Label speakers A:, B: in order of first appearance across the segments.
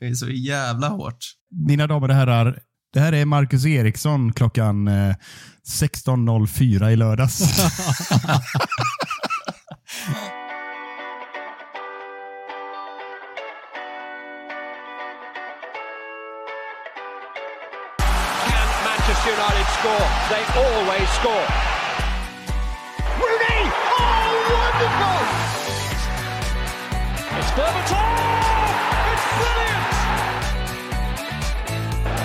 A: Det är så jävla hårt.
B: Mina damer och herrar, det här är Marcus Eriksson klockan eh, 16.04 i lördags.
C: Can Manchester United score? They always score. Rooney! Oh, wonderful! It's Berbatov!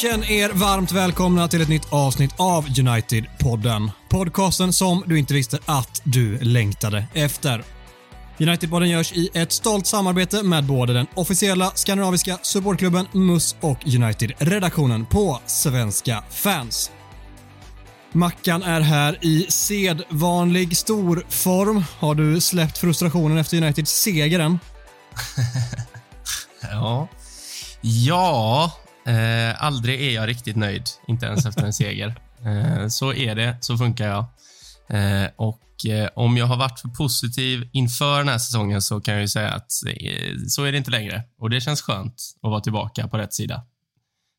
D: Känn er varmt välkomna till ett nytt avsnitt av United-podden. Podcasten som du inte visste att du längtade efter. United-podden görs i ett stolt samarbete med både den officiella skandinaviska supportklubben MUS och United-redaktionen på Svenska fans. Mackan är här i sedvanlig storform. Har du släppt frustrationen efter Uniteds seger än?
A: Ja. Ja, eh, aldrig är jag riktigt nöjd. Inte ens efter en seger. Eh, så är det. Så funkar jag. Eh, och eh, om jag har varit för positiv inför den här säsongen så kan jag ju säga att eh, så är det inte längre. Och det känns skönt att vara tillbaka på rätt sida.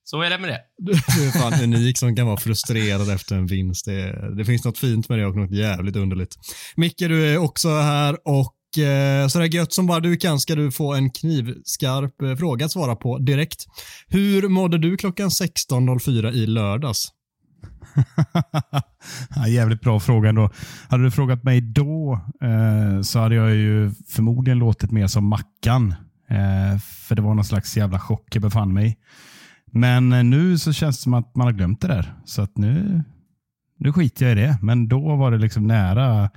A: Så är det med det.
D: Du är fan unik som kan vara frustrerad efter en vinst. Det, det finns något fint med det och något jävligt underligt. Micke, du är också här och eh, sådär gött som bara du kan ska du få en knivskarp eh, fråga att svara på direkt. Hur mådde du klockan 16.04 i lördags?
B: ja, jävligt bra fråga ändå. Hade du frågat mig då eh, så hade jag ju förmodligen låtit mer som Mackan. Eh, för det var någon slags jävla chock jag befann mig i. Men eh, nu så känns det som att man har glömt det där. Så att nu, nu skiter jag i det. Men då var det liksom nära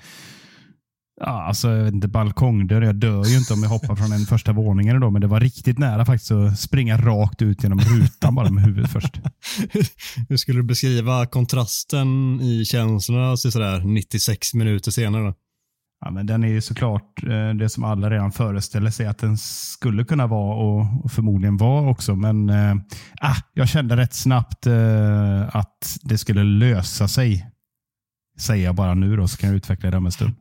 B: Ja, alltså, jag vet inte, balkongdörr. Jag dör ju inte om jag hoppar från den första våningen då, men det var riktigt nära faktiskt att springa rakt ut genom rutan bara med huvudet först.
D: Hur skulle du beskriva kontrasten i känslorna så sådär 96 minuter senare?
B: Ja, men den är ju såklart eh, det som alla redan föreställer sig att den skulle kunna vara och, förmodligen var också. Men ah, jag kände rätt snabbt eh, att det skulle lösa sig. Säger jag bara nu då, så kan jag utveckla det om en stund.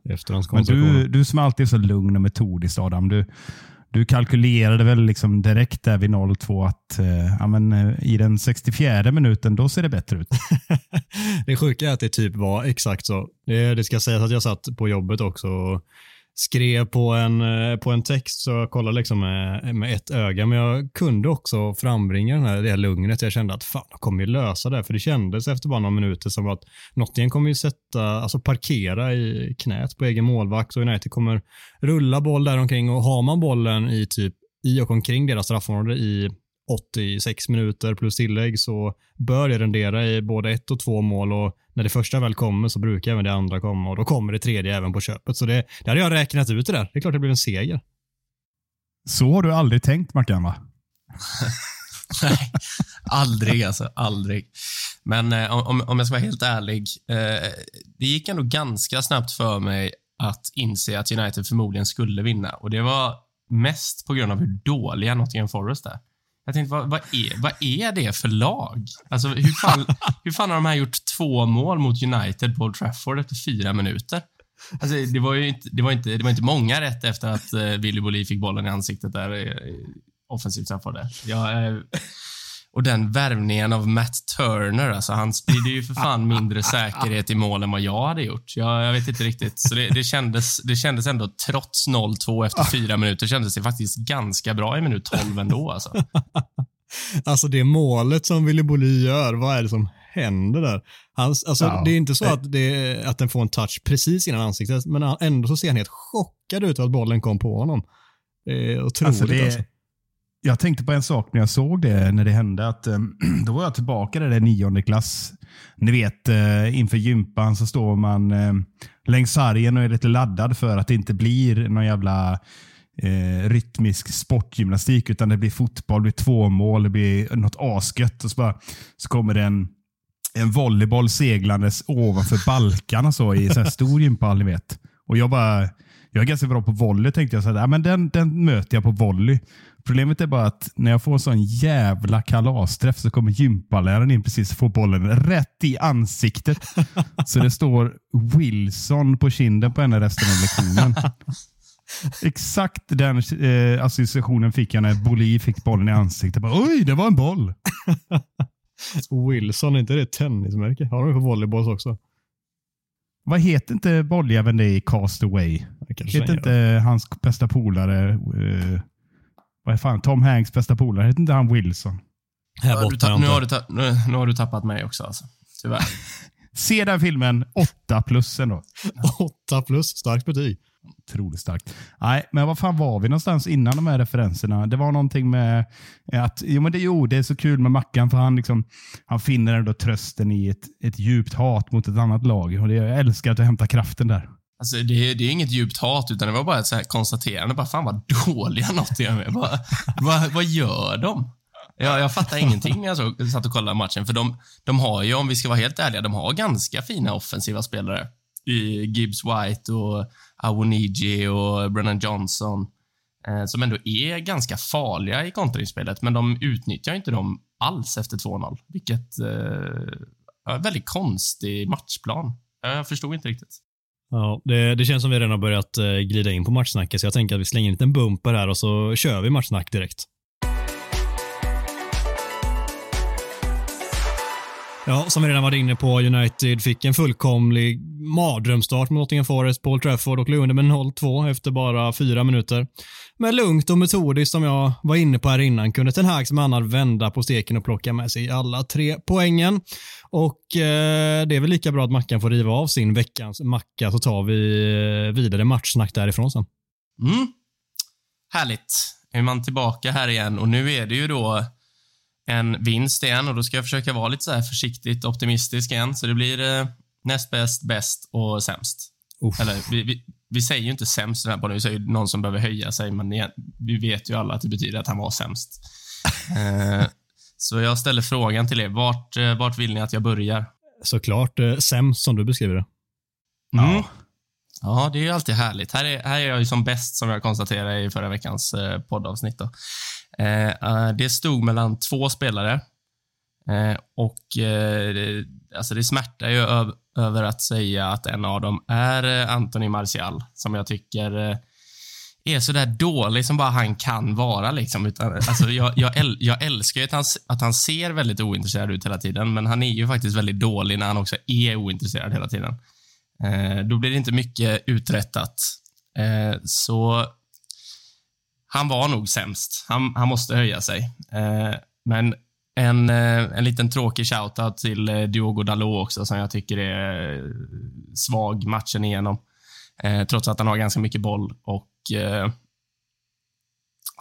B: Men du, du som alltid är så lugn och metodisk Adam. Du, du kalkylerade väl liksom direkt där vid 0-2 att eh, ja, men, eh, i den 64 minuten, då ser det bättre ut.
D: det sjuka är att det typ var exakt så. Det, det ska sägas att jag satt på jobbet också och skrev på en, eh, på en text så jag kollade liksom med, med ett öga men jag kunde också frambringa den här, det här lugnet. Jag kände att fan, jag kommer ju lösa det. För det kändes efter bara några minuter som att Nottingham kommer ju sätta, alltså parkera i knät på egen målvakt och United kommer rulla boll där omkring och har man bollen i typ i och omkring deras straffområde i 86 minuter plus tillägg så bör det rendera i både ett och två mål och när det första väl kommer så brukar även det andra komma och då kommer det tredje även på köpet. Så det, det hade jag räknat ut det där. Det är klart det blir en seger.
B: Så har du aldrig tänkt Mackan va?
A: Nej, aldrig alltså. Aldrig. Men eh, om, om jag ska vara helt ärlig. Eh, det gick ändå ganska snabbt för mig att inse att United förmodligen skulle vinna. Och Det var mest på grund av hur dåliga Nottingham Forest är. Jag tänkte, vad, vad, är, vad är det för lag? Alltså, hur, fan, hur fan har de här gjort två mål mot United på Old Trafford efter fyra minuter? Alltså, det, var ju inte, det, var inte, det var inte många rätt efter att eh, Willy Bolli fick bollen i ansiktet där eh, offensivt straffade. Ja, eh, och den värvningen av Matt Turner, alltså han sprider ju för fan mindre säkerhet i mål än vad jag hade gjort. Jag, jag vet inte riktigt. Så det, det, kändes, det kändes ändå, trots 0-2 efter fyra minuter, kändes det faktiskt ganska bra i minut 12 ändå. Alltså.
D: Alltså det målet som Willy Bolli gör, vad är det som händer där? Hans, alltså,
B: Ja.
D: Det är inte så att, det, att den får en touch precis innan ansiktet, men han- ändå så ser han helt chockad ut att bollen kom på honom. Det är otroligt
B: Alltså
D: alltså.
B: Jag tänkte på en sak när jag såg det, när det hände. att eh, Då var jag tillbaka där i nionde klass. Ni vet, eh, inför gympan så står man eh, längs sargen och är lite laddad för att det inte blir någon jävla eh, rytmisk sportgymnastik, utan det blir fotboll, det blir två mål, det blir något asgött. Och så, bara, så kommer det en en volleyboll seglandes ovanför balkarna så i en stor gympahall, ni vet. Och jag bara, jag är ganska bra på volley tänkte jag. Så här, men den, den möter jag på volley. Problemet är bara att när jag får en sån jävla kalasträff så kommer gympaläraren in precis och får bollen rätt i ansiktet. så det står Wilson på kinden på henne resten av lektionen. Exakt den eh, associationen fick jag när Boli fick bollen i ansiktet. Bara, Oj, det var en boll!
D: Wilson, är inte det ett tennismärke? Har de på volleyballs också?
B: Vad heter inte bolljäveln det i Castaway? Heter inte hans bästa polare, eh, vad är fan, Tom Hanks bästa polare, heter inte han Wilson?
D: Här
A: du
D: borta
A: tapp, nu, har du nu, nu har du tappat mig också alltså. Tyvärr.
B: Se den filmen, 8 plus ändå.
D: 8 plus, starkt betyg.
B: Otroligt starkt. Nej, men vad fan var vi någonstans innan de här referenserna? Det var någonting med att, jo men det, jo, det är så kul med Mackan för han, liksom, han finner ändå trösten i ett, ett djupt hat mot ett annat lag. Och det, jag älskar att du hämtar kraften där.
A: Alltså, det, det är inget djupt hat, utan det var bara ett så här konstaterande. Bara, fan vad dåliga Nottingham är. Bara, vad, vad gör de? Jag, jag fattar ingenting när jag satt och kollade matchen. För de, de har ju, om vi ska vara helt ärliga, de har ganska fina offensiva spelare. I Gibbs White och Awoniji och Brennan Johnson. Eh, som ändå är ganska farliga i kontringsspelet, men de utnyttjar inte dem alls efter 2-0. Vilket eh, är en väldigt konstig matchplan. Jag förstod inte riktigt.
D: Ja, det, det känns som vi redan har börjat eh, glida in på matchsnacket, så jag tänker att vi slänger in en liten bumper här och så kör vi matchsnack direkt. Ja, som vi redan varit inne på, United fick en fullkomlig mardrömsstart mot Nottingham Forest, Paul Trafford och låg under med 0-2 efter bara fyra minuter. Men lugnt och metodiskt som jag var inne på här innan kunde Ten Hag som annan vända på steken och plocka med sig alla tre poängen. Och eh, det är väl lika bra att Mackan får riva av sin veckans macka så tar vi eh, vidare matchsnack därifrån sen.
A: Mm. Härligt. Är man tillbaka här igen och nu är det ju då en vinst igen och då ska jag försöka vara lite så här försiktigt optimistisk igen. Så det blir eh, näst bäst, bäst och sämst.
D: Uff.
A: Eller vi, vi, vi säger ju inte sämst den här podden, vi säger någon som behöver höja sig, men vi vet ju alla att det betyder att han var sämst. eh, så jag ställer frågan till er, vart, eh, vart vill ni att jag börjar?
D: Såklart eh, sämst som du beskriver det.
A: Mm. Ja, det är ju alltid härligt. Här är, här är jag ju som bäst, som jag konstaterade i förra veckans eh, poddavsnitt. Då. Eh, eh, det stod mellan två spelare eh, och det, alltså det smärtar ju över att säga att en av dem är Anthony Martial, som jag tycker är så där dålig som bara han kan vara. Liksom. Utan, alltså, jag, jag, äl, jag älskar ju att han, att han ser väldigt ointresserad ut hela tiden, men han är ju faktiskt väldigt dålig när han också är ointresserad hela tiden. Eh, då blir det inte mycket uträttat. Eh, så han var nog sämst. Han, han måste höja sig. Eh, men en, eh, en liten tråkig shoutout till eh, Diogo Dalot också, som jag tycker är eh, svag matchen igenom. Eh, trots att han har ganska mycket boll och eh,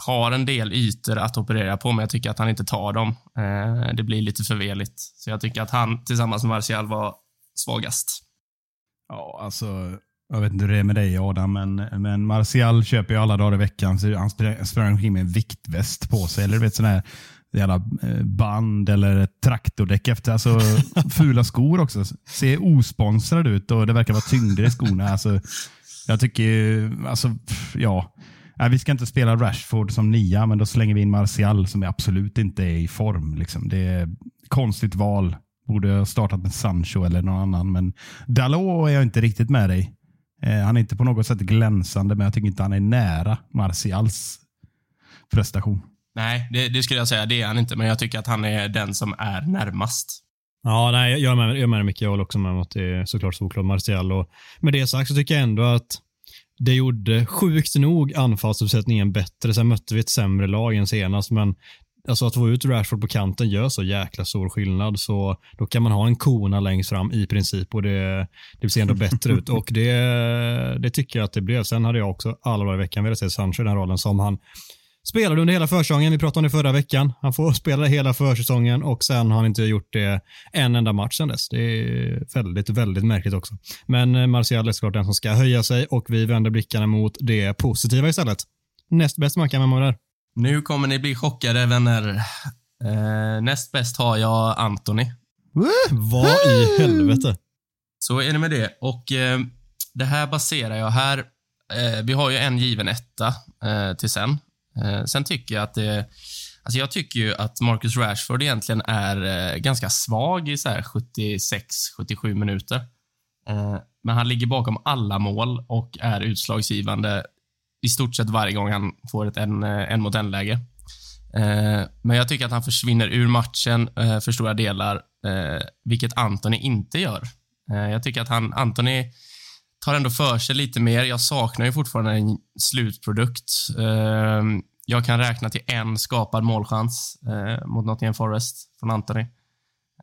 A: har en del ytor att operera på, men jag tycker att han inte tar dem. Eh, det blir lite för veligt. Så jag tycker att han tillsammans med Martial var svagast.
B: Ja, alltså, jag vet inte hur det är med dig Adam, men, men Martial köper ju alla dagar i veckan. Så han spr- sprang omkring med en viktväst på sig. Eller du vet sån här jävla eh, band eller ett traktordäck efter. Alltså, fula skor också. Ser osponsrad ut och det verkar vara tyngder i skorna. Alltså, jag tycker ju, alltså, ja. Nej, vi ska inte spela Rashford som nia, men då slänger vi in Martial som absolut inte är i form. Liksom. Det är konstigt val. Borde ha startat med Sancho eller någon annan. Men Dalot är jag inte riktigt med dig. Eh, han är inte på något sätt glänsande, men jag tycker inte han är nära Martials prestation.
A: Nej, det, det skulle jag säga. Det är han inte, men jag tycker att han är den som är närmast.
D: Ja, nej, jag är med, jag är med dig Micke. Jag håller också med om att det är såklart såklart Martial. Och med det sagt så tycker jag ändå att det gjorde sjukt nog anfallsuppsättningen bättre. Sen mötte vi ett sämre lag än senast, men alltså att få ut Rashford på kanten gör så jäkla stor skillnad. Så då kan man ha en kona längst fram i princip och det, det ser ändå bättre ut. Och det, det tycker jag att det blev. Sen hade jag också alla dagar i veckan velat se Sancho i den här rollen som han spelade under hela försäsongen. Vi pratade om det förra veckan. Han får spela hela försäsongen och sen har han inte gjort det en enda match sen dess. Det är väldigt, väldigt märkligt också. Men eh, Martial är såklart den som ska höja sig och vi vänder blickarna mot det positiva istället. Näst bäst man kan vara där.
A: Nu kommer ni bli chockade, vänner. Eh, näst bäst har jag Anthony.
D: Vad i helvete?
A: Så är det med det. Och eh, Det här baserar jag här. Eh, vi har ju en given etta eh, till sen. Eh, sen tycker jag att det... Alltså jag tycker ju att Marcus Rashford egentligen är eh, ganska svag i 76-77 minuter. Eh, men han ligger bakom alla mål och är utslagsgivande i stort sett varje gång han får ett en, eh, en mot en-läge. Eh, men jag tycker att han försvinner ur matchen eh, för stora delar, eh, vilket Antoni inte gör. Eh, jag tycker att han, Antoni tar ändå för sig lite mer. Jag saknar ju fortfarande en slutprodukt. Eh, jag kan räkna till en skapad målchans eh, mot Nottingham Forest från Antoni.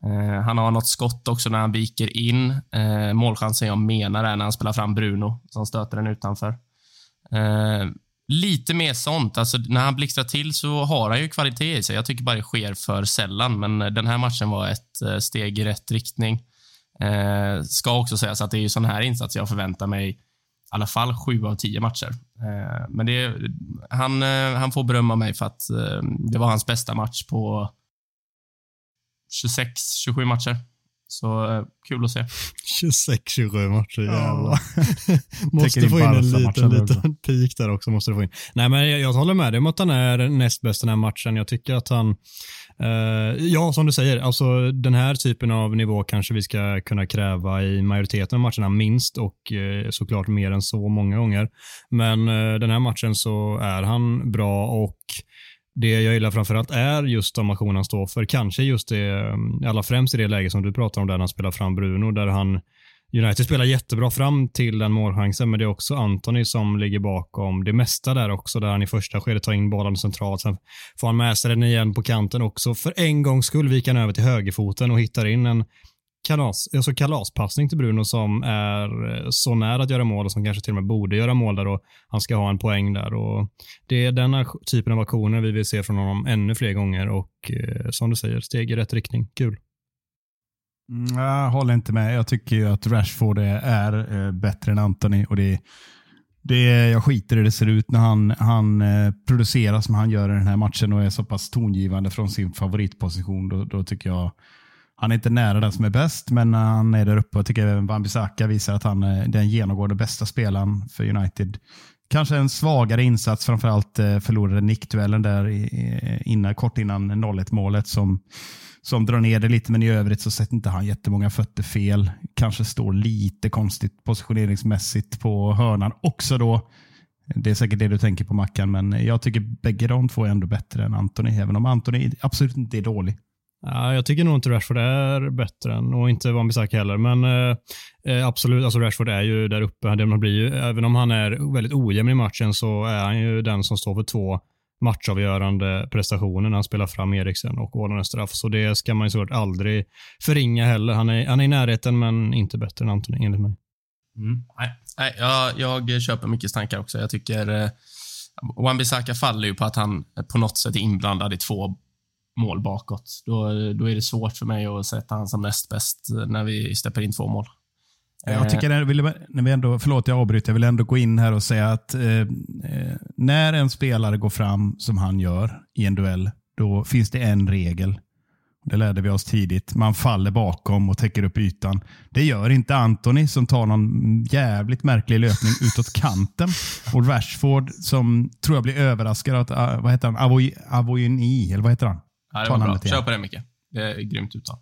A: Eh, han har något skott också när han viker in. Eh, målchansen jag menar är när han spelar fram Bruno som stöter den utanför Eh, lite mer sånt. Alltså, när han blixtrar till så har han ju kvalitet i sig. Jag tycker bara det sker för sällan, men eh, den här matchen var ett eh, steg i rätt riktning. Eh, ska också sägas att det är ju sån här insats jag förväntar mig i alla fall sju av tio matcher. Eh, men det, han, eh, han får berömma mig för att eh, det var hans bästa match på 26-27 matcher. Så eh, kul att se.
D: 26-27 matcher, jävlar. måste få in en liten, liten peak där också. Måste du få in. Nej, men jag, jag håller med dig om att han är näst bäst den här matchen. Jag tycker att han, eh, ja som du säger, alltså den här typen av nivå kanske vi ska kunna kräva i majoriteten av matcherna minst och eh, såklart mer än så många gånger. Men eh, den här matchen så är han bra och det jag gillar framförallt är just de aktioner han står för. Kanske just det, eh, allra främst i det läge som du pratar om där han spelar fram Bruno, där han United spelar jättebra fram till den målchansen, men det är också Anthony som ligger bakom det mesta där också, där han i första skedet tar in bollen centralt. Sen får han med sig den igen på kanten också. För en gångs skull viker han över till högerfoten och hittar in en kalas, alltså kalaspassning till Bruno som är eh, så nära att göra mål och som kanske till och med borde göra mål där och han ska ha en poäng där. Och det är den typen av aktioner vi vill se från honom ännu fler gånger och eh, som du säger, steg i rätt riktning. Kul.
B: Mm, jag håller inte med. Jag tycker ju att Rashford är eh, bättre än Anthony och det, det, jag skiter i hur det ser ut när han, han producerar som han gör i den här matchen och är så pass tongivande från sin favoritposition. Då, då tycker jag han är inte nära den som är bäst, men han är där uppe. Jag tycker även Wan-Bissaka visar att han är den genomgående bästa spelaren för United. Kanske en svagare insats, framförallt eh, förlorade nickduellen där eh, innan, kort innan 0-1 målet som, som drar ner det lite, men i övrigt så sätter inte han jättemånga fötter fel. Kanske står lite konstigt positioneringsmässigt på hörnan också då. Det är säkert det du tänker på Mackan, men jag tycker bägge de två är ändå bättre än Anthony, även om Anthony absolut inte är dålig.
D: Ja, jag tycker nog inte Rashford är bättre än, och inte Wan-Bissaka heller, men eh, eh, absolut, alltså Rashford är ju där uppe. Det blir ju, även om han är väldigt ojämn i matchen så är han ju den som står för två matchavgörande prestationer när han spelar fram Eriksen och ordnar straff. Så det ska man ju såklart aldrig förringa heller. Han är, han är i närheten, men inte bättre än Antoni, enligt mig.
A: Mm. Nej, nej jag, jag köper mycket tankar också. Jag tycker eh, Wan-Bissaka faller ju på att han på något sätt är inblandad i två mål bakåt. Då, då är det svårt för mig att sätta han som näst bäst när vi släpper in två mål.
B: Eh, jag tycker, när vi ändå, förlåt jag avbryter, jag vill ändå gå in här och säga att eh, eh, när en spelare går fram som han gör i en duell, då finns det en regel. Det lärde vi oss tidigt. Man faller bakom och täcker upp ytan. Det gör inte Anthony som tar någon jävligt märklig löpning utåt kanten. Och Rashford som tror jag blir överraskad av att, ah, vad heter han, Avoyni, eller vad heter han?
A: Ja, det var bra. Kör på det Micke. Det är grymt uttal.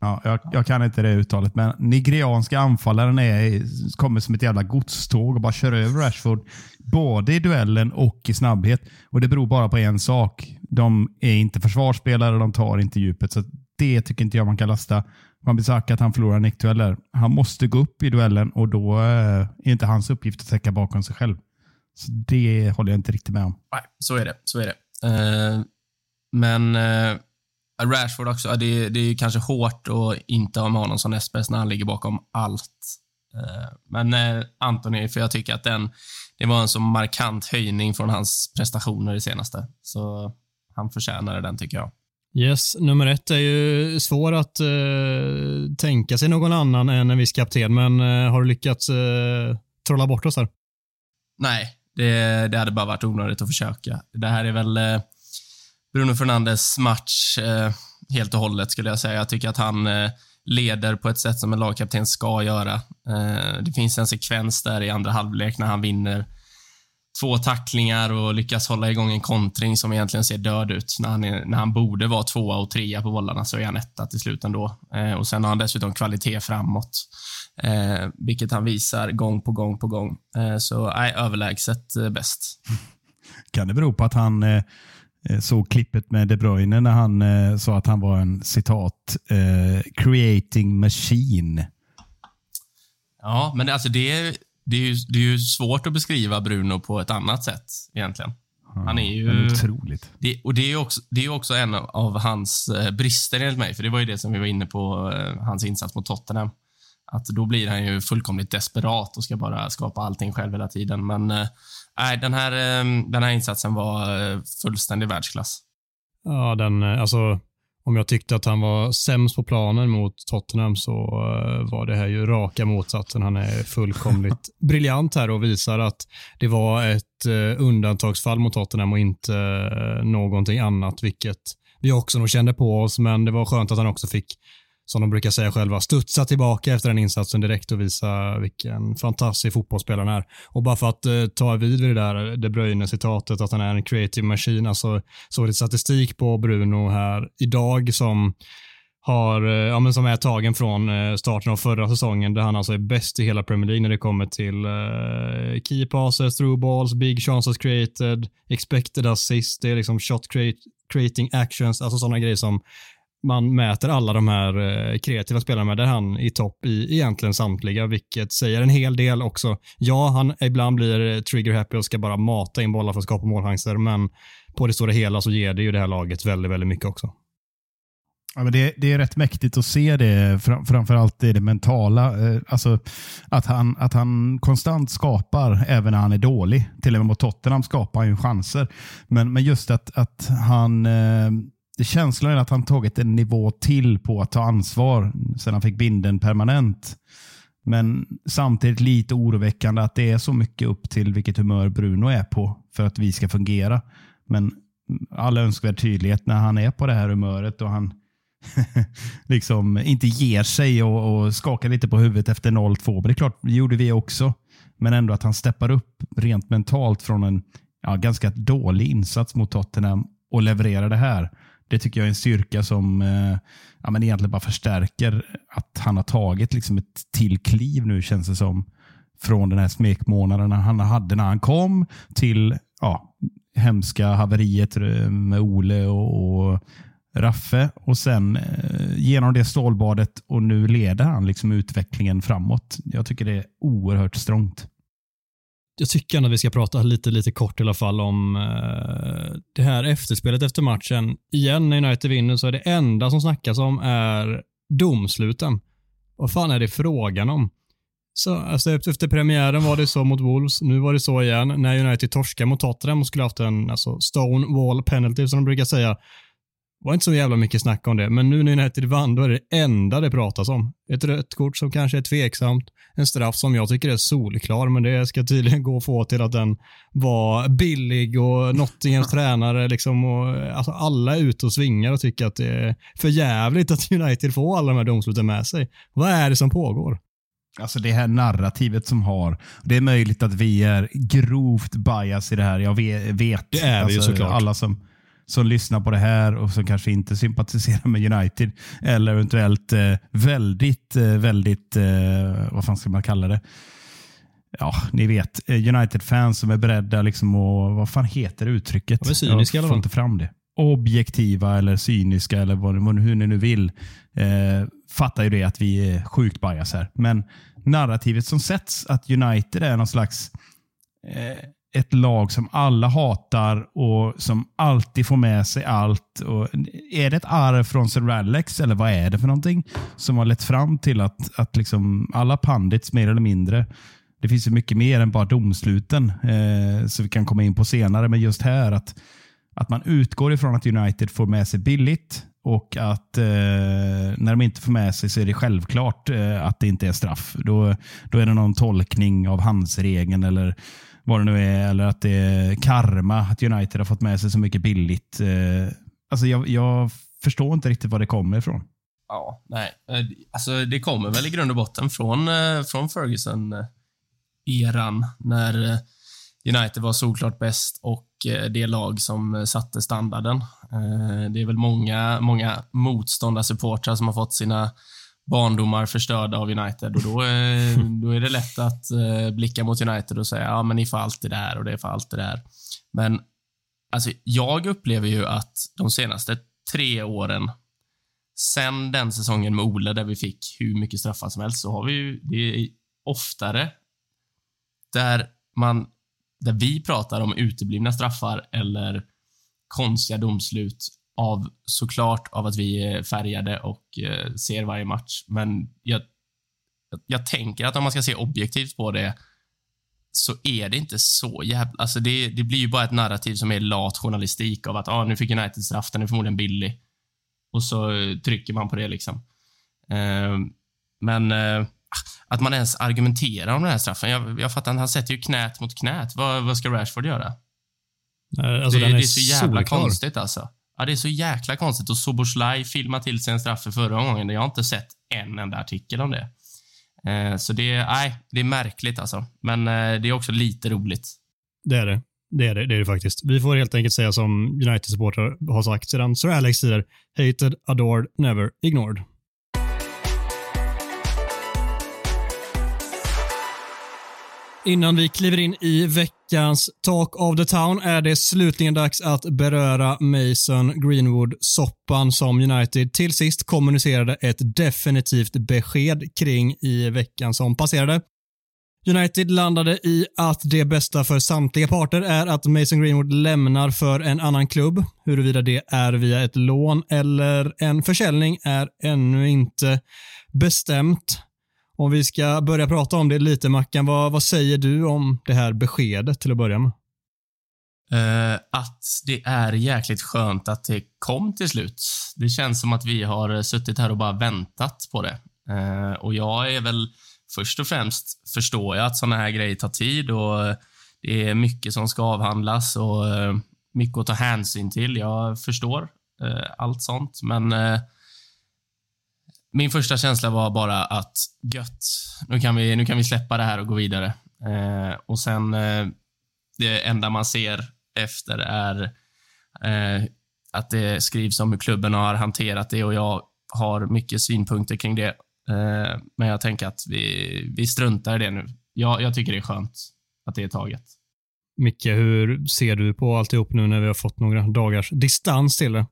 B: Ja, jag, jag, kan inte det uttalet, men nigerianska anfallaren är, kommer som ett jävla godståg och bara kör över Rashford. Både i duellen och i snabbhet. Och Det beror bara på en sak. De är inte försvarsspelare, de tar inte djupet. Så Det tycker inte jag man kan lasta Man Bissaka att han förlorar nickdueller. Han måste gå upp i duellen och då eh, är inte hans uppgift att täcka bakom sig själv. Så Det håller jag inte riktigt med om.
A: Nej, så är det. Så är det. Uh, men uh, Rashford också, det, det är kanske hårt att inte ha med honom som näst bäst när han ligger bakom allt. Uh, men uh, Anthony, för jag tycker att den, det var en så markant höjning från hans prestationer i senaste. Så han förtjänar den tycker jag.
D: Yes, nummer ett är ju svår att uh, tänka sig någon annan än en viss kapten, men uh, har du lyckats uh, trolla bort oss här?
A: Nej, det, det hade bara varit onödigt att försöka. Det här är väl Bruno Fernandes match. Eh, helt och hållet skulle jag säga. Jag tycker att han eh, leder på ett sätt som en lagkapten ska göra. Eh, det finns en sekvens där i andra halvlek när han vinner två tacklingar och lyckas hålla igång en kontring som egentligen ser död ut. När han, är, när han borde vara tvåa och trea på bollarna så är han etta till slut ändå. Eh, och sen har han dessutom kvalitet framåt, eh, vilket han visar gång på gång på gång. Eh, så nej, överlägset eh, bäst.
B: Kan det bero på att han eh, såg klippet med De Bruyne när han eh, sa att han var en citat eh, creating machine?
A: Ja, men alltså det är, det, är ju, det är ju svårt att beskriva Bruno på ett annat sätt egentligen. Han är ju...
B: Otroligt.
A: Det, och det är också, det är också en av hans eh, brister enligt mig, för det var ju det som vi var inne på, eh, hans insats mot Tottenham. Att då blir han ju fullkomligt desperat och ska bara skapa allting själv hela tiden. Men eh, nej, den, här, eh, den här insatsen var eh, fullständig världsklass.
D: Ja, den, eh, alltså, om jag tyckte att han var sämst på planen mot Tottenham så eh, var det här ju raka motsatsen. Han är fullkomligt briljant här och visar att det var ett undantagsfall mot Tottenham och inte någonting annat, vilket vi också nog kände på oss, men det var skönt att han också fick som de brukar säga själva, studsa tillbaka efter den insatsen direkt och visa vilken fantastisk fotbollsspelare han är. Och bara för att eh, ta vid vid det där eh, De Bruyne-citatet att han är en creative machine, alltså såg lite statistik på Bruno här idag som har, eh, ja, men som är tagen från eh, starten av förra säsongen där han alltså är bäst i hela Premier League när det kommer till uh, key passes, through balls, big chances created, expected assist, det är liksom shot create, creating actions, alltså sådana grejer som man mäter alla de här eh, kreativa spelarna med, där han är i topp i egentligen samtliga, vilket säger en hel del också. Ja, han ibland blir eh, trigger happy och ska bara mata in bollar för att skapa målchanser, men på det stora hela så ger det ju det här laget väldigt, väldigt mycket också.
B: Ja, men det, det är rätt mäktigt att se det, framförallt i det mentala. Eh, alltså, att, han, att han konstant skapar även när han är dålig. Till och med mot Tottenham skapar han ju chanser. Men, men just att, att han eh, det känslan är att han tagit en nivå till på att ta ansvar sedan han fick binden permanent. Men samtidigt lite oroväckande att det är så mycket upp till vilket humör Bruno är på för att vi ska fungera. Men all önskvärd tydlighet när han är på det här humöret och han liksom inte ger sig och, och skakar lite på huvudet efter 0-2. Men det är klart, det gjorde vi också. Men ändå att han steppar upp rent mentalt från en ja, ganska dålig insats mot Tottenham och levererar det här. Det tycker jag är en styrka som eh, ja, men egentligen bara förstärker att han har tagit liksom ett till kliv nu känns det som. Från den här smekmånaden han hade när han kom till ja, hemska haveriet med Ole och, och Raffe och sen eh, genom det stålbadet och nu leder han liksom utvecklingen framåt. Jag tycker det är oerhört strångt
D: jag tycker ändå att vi ska prata lite, lite kort i alla fall om eh, det här efterspelet efter matchen. Igen, när United vinner så är det enda som snackas om är domsluten. Vad fan är det frågan om? Så, alltså, efter premiären var det så mot Wolves, nu var det så igen. När United torskade mot Tottenham och skulle haft en alltså, stone wall penalty som de brukar säga, var inte så jävla mycket snack om det, men nu när United vann, då är det det enda det pratas om. Ett rött kort som kanske är tveksamt, en straff som jag tycker är solklar, men det ska tydligen gå att få till att den var billig och Nottinghams tränare liksom och alltså alla är ute och svingar och tycker att det är för jävligt att United får alla de här domsluten med sig. Vad är det som pågår?
B: Alltså det här narrativet som har. Det är möjligt att vi är grovt bias i det här. Jag vet.
D: Det är vi
B: alltså,
D: ju såklart.
B: Alla som, som lyssnar på det här och som kanske inte sympatiserar med United eller eventuellt eh, väldigt, eh, väldigt, eh, vad fan ska man kalla det? Ja, ni vet. Eh, United-fans som är beredda liksom att, vad fan heter uttrycket?
D: Ja, cyniska
B: Jag får inte fram det. Objektiva eller cyniska eller vad, vad, hur ni nu vill. Eh, fattar ju det att vi är sjukt bias här. Men narrativet som sätts att United är någon slags eh, ett lag som alla hatar och som alltid får med sig allt. Och är det ett arv från Sir Alex eller vad är det för någonting som har lett fram till att, att liksom alla pandits mer eller mindre det finns ju mycket mer än bara domsluten eh, så vi kan komma in på senare. Men just här att, att man utgår ifrån att United får med sig billigt och att eh, när de inte får med sig så är det självklart eh, att det inte är straff. Då, då är det någon tolkning av handsregeln eller vad det nu är, eller att det är karma att United har fått med sig så mycket billigt. Eh, alltså jag, jag förstår inte riktigt var det kommer ifrån.
A: Ja, nej. Eh, alltså, det kommer väl i grund och botten från, eh, från Ferguson-eran, när United var solklart bäst och det lag som satte standarden. Det är väl många, många motståndarsupportrar som har fått sina barndomar förstörda av United och då, eh, då är det lätt att eh, blicka mot United och säga ja men ni får allt det där och det får allt det där. Men alltså, jag upplever ju att de senaste tre åren sen den säsongen med Ole där vi fick hur mycket straffar som helst så har vi ju, det är oftare där man, där vi pratar om uteblivna straffar eller konstiga domslut av såklart av att vi är färgade och eh, ser varje match. Men jag, jag, tänker att om man ska se objektivt på det så är det inte så jävla... Alltså det, det blir ju bara ett narrativ som är lat journalistik av att ah, nu fick United straff, den är förmodligen billig. Och så eh, trycker man på det liksom. Eh, men eh, att man ens argumenterar om den här straffen. Jag, jag fattar inte, han sätter ju knät mot knät. Vad, vad ska Rashford göra?
D: Alltså,
A: det,
D: den
A: det
D: är,
A: är så jävla
D: solklar.
A: konstigt alltså. Ja, det är så jäkla konstigt. Och Soboslaj filmade till sig en straff för förra gången. Jag har inte sett en enda artikel om det. Eh, så det, nej, det är märkligt alltså. Men eh, det är också lite roligt.
D: Det är det. Det är det, det är det faktiskt. Vi får helt enkelt säga som United-supportrar har sagt sedan Sir Alex tider. Hated, adored, never ignored. Innan vi kliver in i veckans Talk of the Town är det slutligen dags att beröra Mason Greenwood-soppan som United till sist kommunicerade ett definitivt besked kring i veckan som passerade. United landade i att det bästa för samtliga parter är att Mason Greenwood lämnar för en annan klubb. Huruvida det är via ett lån eller en försäljning är ännu inte bestämt. Om vi ska börja prata om det lite, Mackan, vad, vad säger du om det här beskedet till att börja med?
A: Uh, att det är jäkligt skönt att det kom till slut. Det känns som att vi har suttit här och bara väntat på det. Uh, och jag är väl först och främst förstår jag att såna här grejer tar tid och det är mycket som ska avhandlas och eh, mycket att ta hänsyn till. Jag förstår allt sånt, men min första känsla var bara att gött, nu kan vi, nu kan vi släppa det här och gå vidare. Eh, och sen, eh, det enda man ser efter är eh, att det skrivs om hur klubben har hanterat det och jag har mycket synpunkter kring det. Eh, men jag tänker att vi, vi struntar i det nu. Jag, jag tycker det är skönt att det är taget.
D: Micke, hur ser du på alltihop nu när vi har fått några dagars distans till det?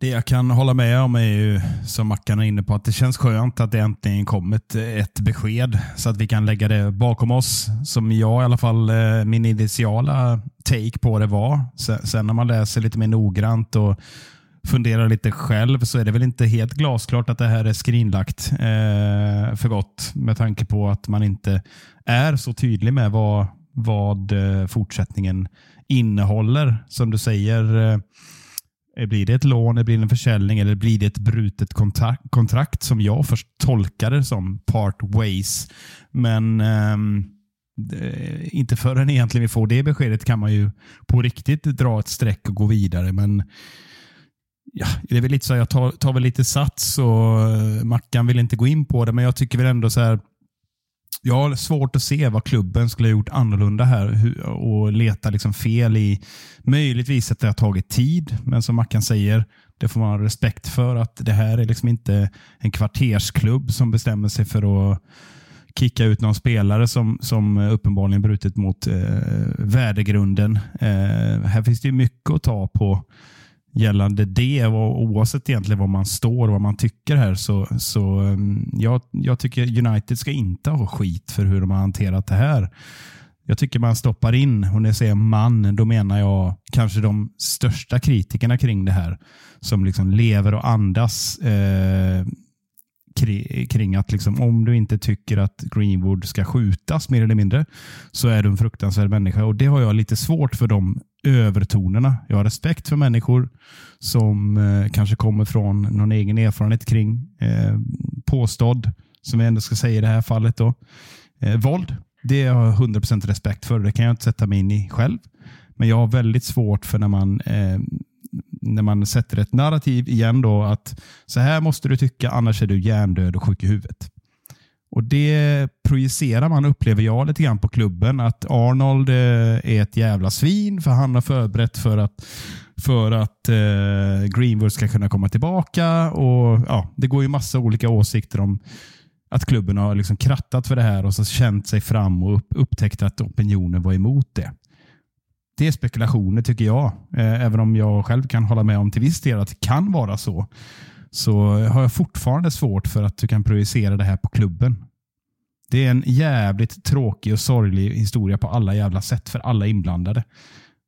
B: Det jag kan hålla med om är ju, som Mackan är inne på, att det känns skönt att det äntligen kommit ett besked så att vi kan lägga det bakom oss. Som jag i alla fall, eh, min initiala take på det var. Sen, när man läser lite mer noggrant och funderar lite själv så är det väl inte helt glasklart att det här är skrinlagt eh, för gott med tanke på att man inte är så tydlig med vad, vad eh, fortsättningen innehåller. Som du säger, eh, Eh, blir det ett lån, blir det en försäljning eller blir det ett brutet kontrakt, kontrakt som jag först tolkade som part ways. Men ehm, det, inte förrän egentligen vi får det beskedet kan man ju på riktigt dra ett streck och gå vidare. Men ja, det är väl lite så jag tar, tar väl lite sats och eh, Mackan vill inte gå in på det, men jag tycker väl ändå så här jag har svårt att se vad klubben skulle ha gjort annorlunda här och leta liksom fel i möjligtvis att det har tagit tid, men som Mackan säger, det får man ha respekt för att det här är liksom inte en kvartersklubb som bestämmer sig för att kicka ut någon spelare som, som uppenbarligen brutit mot eh, värdegrunden. Eh, här finns det ju mycket att ta på gällande det och oavsett egentligen vad man står och vad man tycker här så, så mm, jag, jag tycker United ska inte ha skit för hur de har hanterat det här. Jag tycker man stoppar in, och när jag säger man, då menar jag kanske de största kritikerna kring det här som liksom lever och andas eh, kring att liksom, om du inte tycker att Greenwood ska skjutas mer eller mindre så är du en fruktansvärd människa. Och Det har jag lite svårt för de övertonerna. Jag har respekt för människor som eh, kanske kommer från någon egen erfarenhet kring eh, påstådd, som jag ändå ska säga i det här fallet, då, eh, våld. Det har jag 100% respekt för. Det kan jag inte sätta mig in i själv. Men jag har väldigt svårt för när man eh, när man sätter ett narrativ igen då att så här måste du tycka annars är du hjärndöd och sjuk i huvudet. Och Det projicerar man, upplever jag, lite grann på klubben. Att Arnold eh, är ett jävla svin för han har förberett för att, för att eh, Greenwood ska kunna komma tillbaka. Och ja, Det går ju massa olika åsikter om att klubben har liksom krattat för det här och så känt sig fram och upptäckt att opinionen var emot det. Det är spekulationer tycker jag. Eh, även om jag själv kan hålla med om till viss del att det kan vara så. Så har jag fortfarande svårt för att du kan projicera det här på klubben. Det är en jävligt tråkig och sorglig historia på alla jävla sätt för alla inblandade.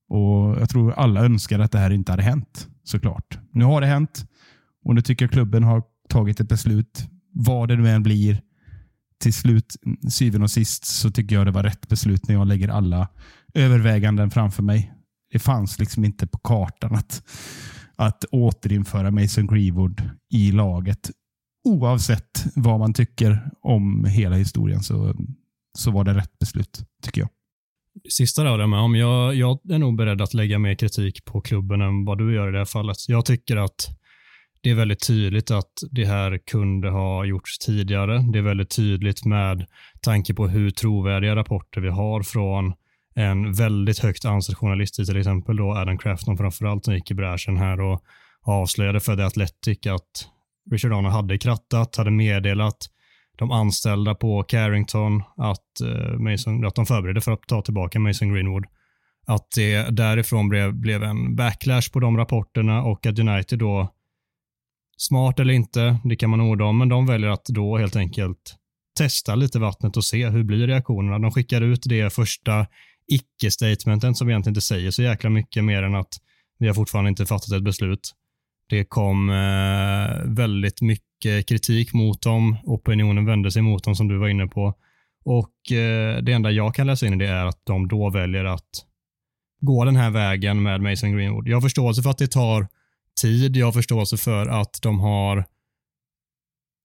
B: Och Jag tror alla önskar att det här inte hade hänt, såklart. Nu har det hänt och nu tycker jag klubben har tagit ett beslut. Vad det nu än blir, till slut, syvende och sist, så tycker jag det var rätt beslut när jag lägger alla överväganden framför mig. Det fanns liksom inte på kartan att, att återinföra Mason Greenwood i laget. Oavsett vad man tycker om hela historien så, så var det rätt beslut, tycker jag.
D: Sista där med om. Jag, jag är nog beredd att lägga mer kritik på klubben än vad du gör i det här fallet. Jag tycker att det är väldigt tydligt att det här kunde ha gjorts tidigare. Det är väldigt tydligt med tanke på hur trovärdiga rapporter vi har från en väldigt högt ansedd journalist, i till exempel då Adam Crafton framförallt, som gick i bräschen här och avslöjade för The Athletic att Richard Arnold hade krattat, hade meddelat de anställda på Carrington att, eh, Mason, att de förberedde för att ta tillbaka Mason Greenwood. Att det därifrån blev, blev en backlash på de rapporterna och att United då, smart eller inte, det kan man orda om, men de väljer att då helt enkelt testa lite vattnet och se hur blir reaktionerna. De skickar ut det första icke-statementen som egentligen inte säger så jäkla mycket mer än att vi har fortfarande inte fattat ett beslut. Det kom eh, väldigt mycket kritik mot dem. Opinionen vände sig mot dem som du var inne på. Och eh, det enda jag kan läsa in i det är att de då väljer att gå den här vägen med Mason Greenwood. Jag har förståelse för att det tar tid. Jag har förståelse för att de har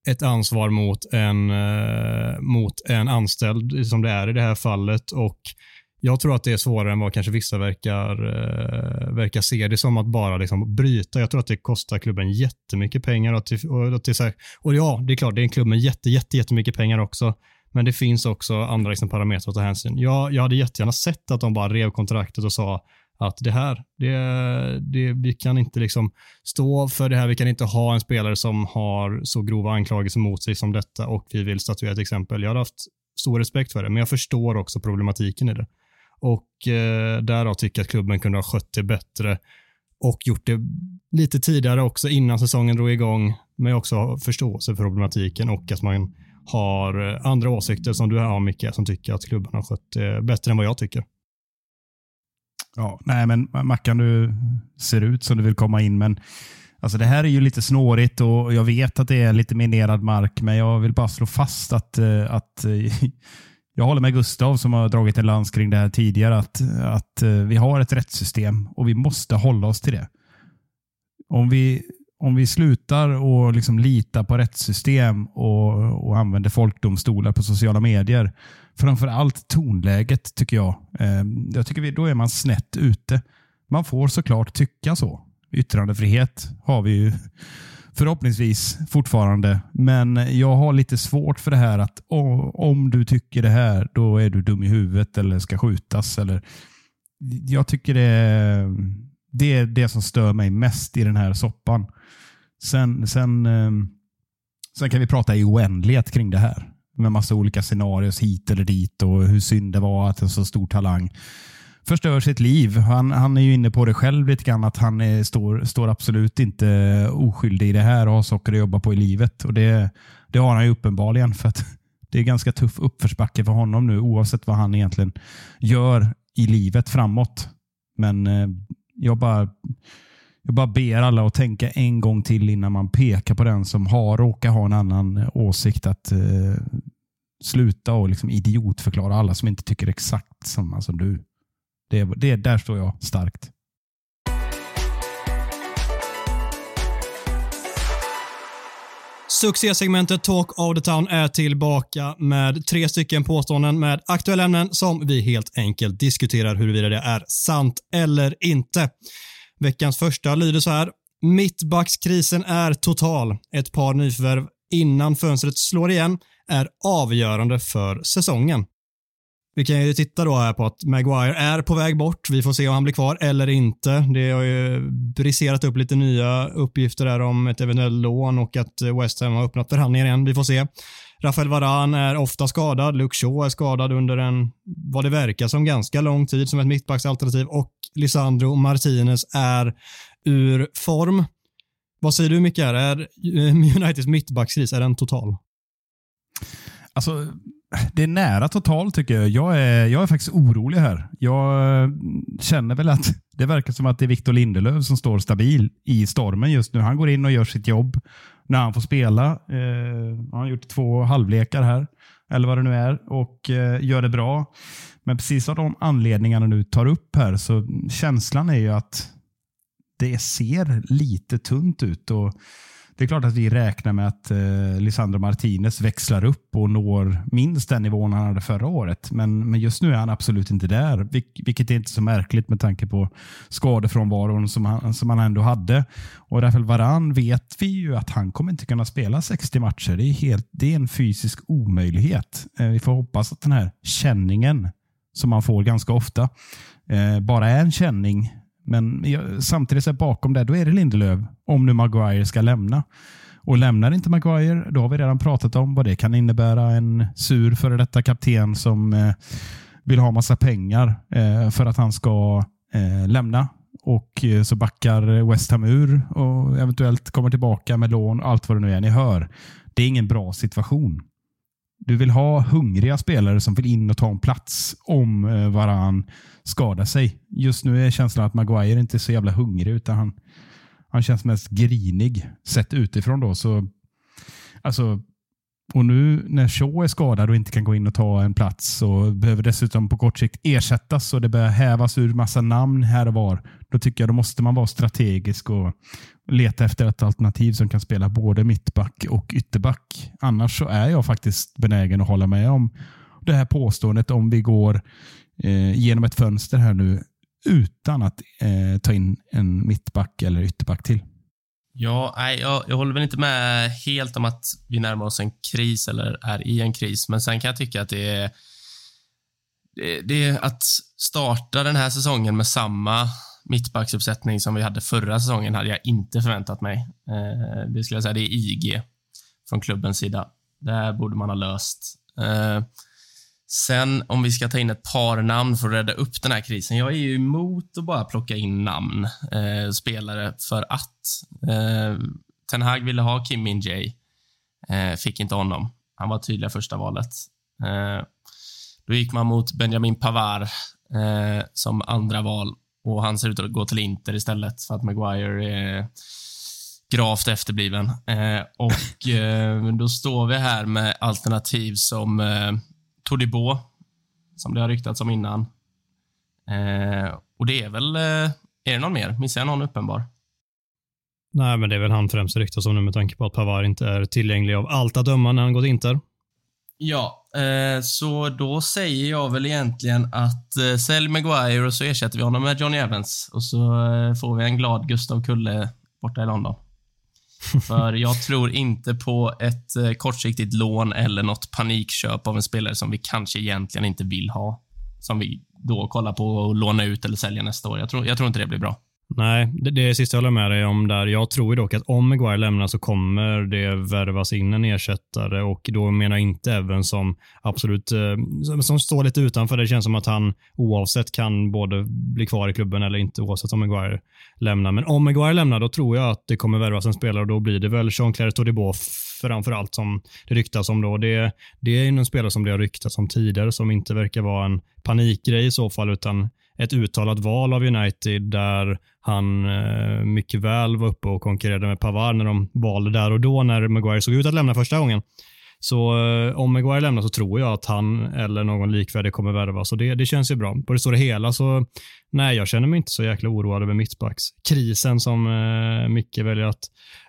D: ett ansvar mot en, eh, mot en anställd som det är i det här fallet och jag tror att det är svårare än vad kanske vissa verkar, eh, verkar se det som att bara liksom bryta. Jag tror att det kostar klubben jättemycket pengar. Och, till, och, och, till här, och ja, det är klart, det är en klubb med jätte, jätte, jättemycket pengar också. Men det finns också andra liksom, parametrar att ta hänsyn. Jag, jag hade jättegärna sett att de bara rev kontraktet och sa att det här, det, det, vi kan inte liksom stå för det här. Vi kan inte ha en spelare som har så grova anklagelser mot sig som detta och vi vill statuera ett exempel. Jag har haft stor respekt för det, men jag förstår också problematiken i det. Och eh, därav tycker jag att klubben kunde ha skött det bättre och gjort det lite tidigare också innan säsongen drog igång. Men jag också förståelse för problematiken och att man har eh, andra åsikter som du har Micke, som tycker att klubben har skött det bättre än vad jag tycker.
B: Ja, nej men Mackan, du ser ut som du vill komma in, men alltså det här är ju lite snårigt och jag vet att det är lite minerad mark, men jag vill bara slå fast att, eh, att eh, jag håller med Gustav som har dragit en lans kring det här tidigare, att, att eh, vi har ett rättssystem och vi måste hålla oss till det. Om vi, om vi slutar och liksom lita på rättssystem och, och använder folkdomstolar på sociala medier, framför allt tonläget tycker jag. Eh, jag tycker vi, då är man snett ute. Man får såklart tycka så. Yttrandefrihet har vi ju Förhoppningsvis fortfarande. Men jag har lite svårt för det här att om du tycker det här, då är du dum i huvudet eller ska skjutas. Eller, jag tycker det, det är det som stör mig mest i den här soppan. Sen, sen, ehm, sen kan vi prata i oändlighet kring det här. Med massa olika scenarier, hit eller dit och hur synd det var att en så stor talang förstör sitt liv. Han, han är ju inne på det själv lite grann, att han är, står, står absolut inte oskyldig i det här och har saker att jobba på i livet. Och Det, det har han ju uppenbarligen. för att Det är ganska tuff uppförsbacke för honom nu oavsett vad han egentligen gör i livet framåt. Men eh, jag bara jag bara ber alla att tänka en gång till innan man pekar på den som har råkar ha en annan eh, åsikt. Att eh, sluta och liksom idiotförklara alla som inte tycker exakt samma som du. Det, det, där står jag starkt.
D: Succésegmentet Talk of the Town är tillbaka med tre stycken påståenden med aktuella ämnen som vi helt enkelt diskuterar huruvida det är sant eller inte. Veckans första lyder så här. Mittbackskrisen är total. Ett par nyförvärv innan fönstret slår igen är avgörande för säsongen. Vi kan ju titta då här på att Maguire är på väg bort. Vi får se om han blir kvar eller inte. Det har ju briserat upp lite nya uppgifter där om ett eventuellt lån och att West Ham har öppnat förhandlingar igen. Vi får se. Rafael Varan är ofta skadad. Luke Shaw är skadad under en, vad det verkar som, ganska lång tid som ett mittbacksalternativ och Lisandro Martinez är ur form. Vad säger du Micke? Är Uniteds mittbackskris, är den total?
B: Alltså, det är nära total tycker jag. Jag är, jag är faktiskt orolig här. Jag eh, känner väl att det verkar som att det är Victor Lindelöf som står stabil i stormen just nu. Han går in och gör sitt jobb när han får spela. Eh, han har gjort två halvlekar här, eller vad det nu är, och eh, gör det bra. Men precis av de anledningarna du tar upp här, så känslan är ju att det ser lite tunt ut. och det är klart att vi räknar med att eh, Lisandro Martinez växlar upp och når minst den nivån han hade förra året. Men, men just nu är han absolut inte där, vil vilket är inte så märkligt med tanke på skadefrånvaron som han, som han ändå hade. Och Rafael Varan vet vi ju att han kommer inte kunna spela 60 matcher. Det är, helt, det är en fysisk omöjlighet. Eh, vi får hoppas att den här känningen som man får ganska ofta eh, bara är en känning men samtidigt så bakom det, då är det Lindelöf, om nu Maguire ska lämna. Och lämnar inte Maguire, då har vi redan pratat om vad det kan innebära. En sur före detta kapten som eh, vill ha massa pengar eh, för att han ska eh, lämna. Och eh, så backar West Ham ur och eventuellt kommer tillbaka med lån och allt vad det nu är. Ni hör, det är ingen bra situation. Du vill ha hungriga spelare som vill in och ta en plats om eh, skada sig. Just nu är känslan att Maguire inte är så jävla hungrig utan han, han känns mest grinig sett utifrån. då. Så, alltså, och nu när Shaw är skadad och inte kan gå in och ta en plats och behöver dessutom på kort sikt ersättas och det börjar hävas ur massa namn här och var. Då tycker jag då måste man vara strategisk och leta efter ett alternativ som kan spela både mittback och ytterback. Annars så är jag faktiskt benägen att hålla med om det här påståendet om vi går eh, genom ett fönster här nu utan att eh, ta in en mittback eller ytterback till.
A: Ja, nej, jag, jag håller väl inte med helt om att vi närmar oss en kris eller är i en kris, men sen kan jag tycka att det är det, det är att starta den här säsongen med samma mittbacksuppsättning som vi hade förra säsongen hade jag inte förväntat mig. Eh, det skulle jag säga, det är IG från klubbens sida. Det här borde man ha löst. Eh, sen om vi ska ta in ett par namn för att rädda upp den här krisen. Jag är ju emot att bara plocka in namn, eh, spelare, för att. Eh, Ten Hag ville ha Kim Min Jae. Eh, fick inte honom. Han var tydliga första valet. Eh, då gick man mot Benjamin Pavard eh, som andra val och han ser ut att gå till Inter istället för att Maguire är gravt efterbliven. Eh, och eh, då står vi här med alternativ som eh, Todibo, som det har ryktats om innan. Eh, och det är väl, eh, är det någon mer? Missar jag någon uppenbar?
D: Nej, men det är väl han främst ryktas om nu med tanke på att Pavard inte är tillgänglig av allt att döma när han går till Inter.
A: Ja, eh, så då säger jag väl egentligen att eh, sälj Maguire och så ersätter vi honom med Johnny Evans och så eh, får vi en glad Gustav Kulle borta i London. För jag tror inte på ett eh, kortsiktigt lån eller något panikköp av en spelare som vi kanske egentligen inte vill ha. Som vi då kollar på att låna ut eller sälja nästa år. Jag tror, jag tror inte det blir bra.
D: Nej, det, det sista jag håller med dig om där. Jag tror ju dock att om Maguire lämnar så kommer det värvas in en ersättare och då menar jag inte även som absolut eh, som, som står lite utanför. Det känns som att han oavsett kan både bli kvar i klubben eller inte oavsett om Maguire lämnar. Men om Maguire lämnar då tror jag att det kommer värvas en spelare och då blir det väl Jean-Claire Todibo framför allt som det ryktas om. Då. Det, det är en spelare som det har ryktats om tidigare som inte verkar vara en panikgrej i så fall utan ett uttalat val av United där han eh, mycket väl var uppe och konkurrerade med Pavard när de valde där och då när Maguire såg ut att lämna första gången. Så eh, om Maguire lämnar så tror jag att han eller någon likvärdig kommer värvas och det, det känns ju bra. På det stora hela så nej, jag känner mig inte så jäkla oroad över mittbackskrisen som eh, Micke väljer att,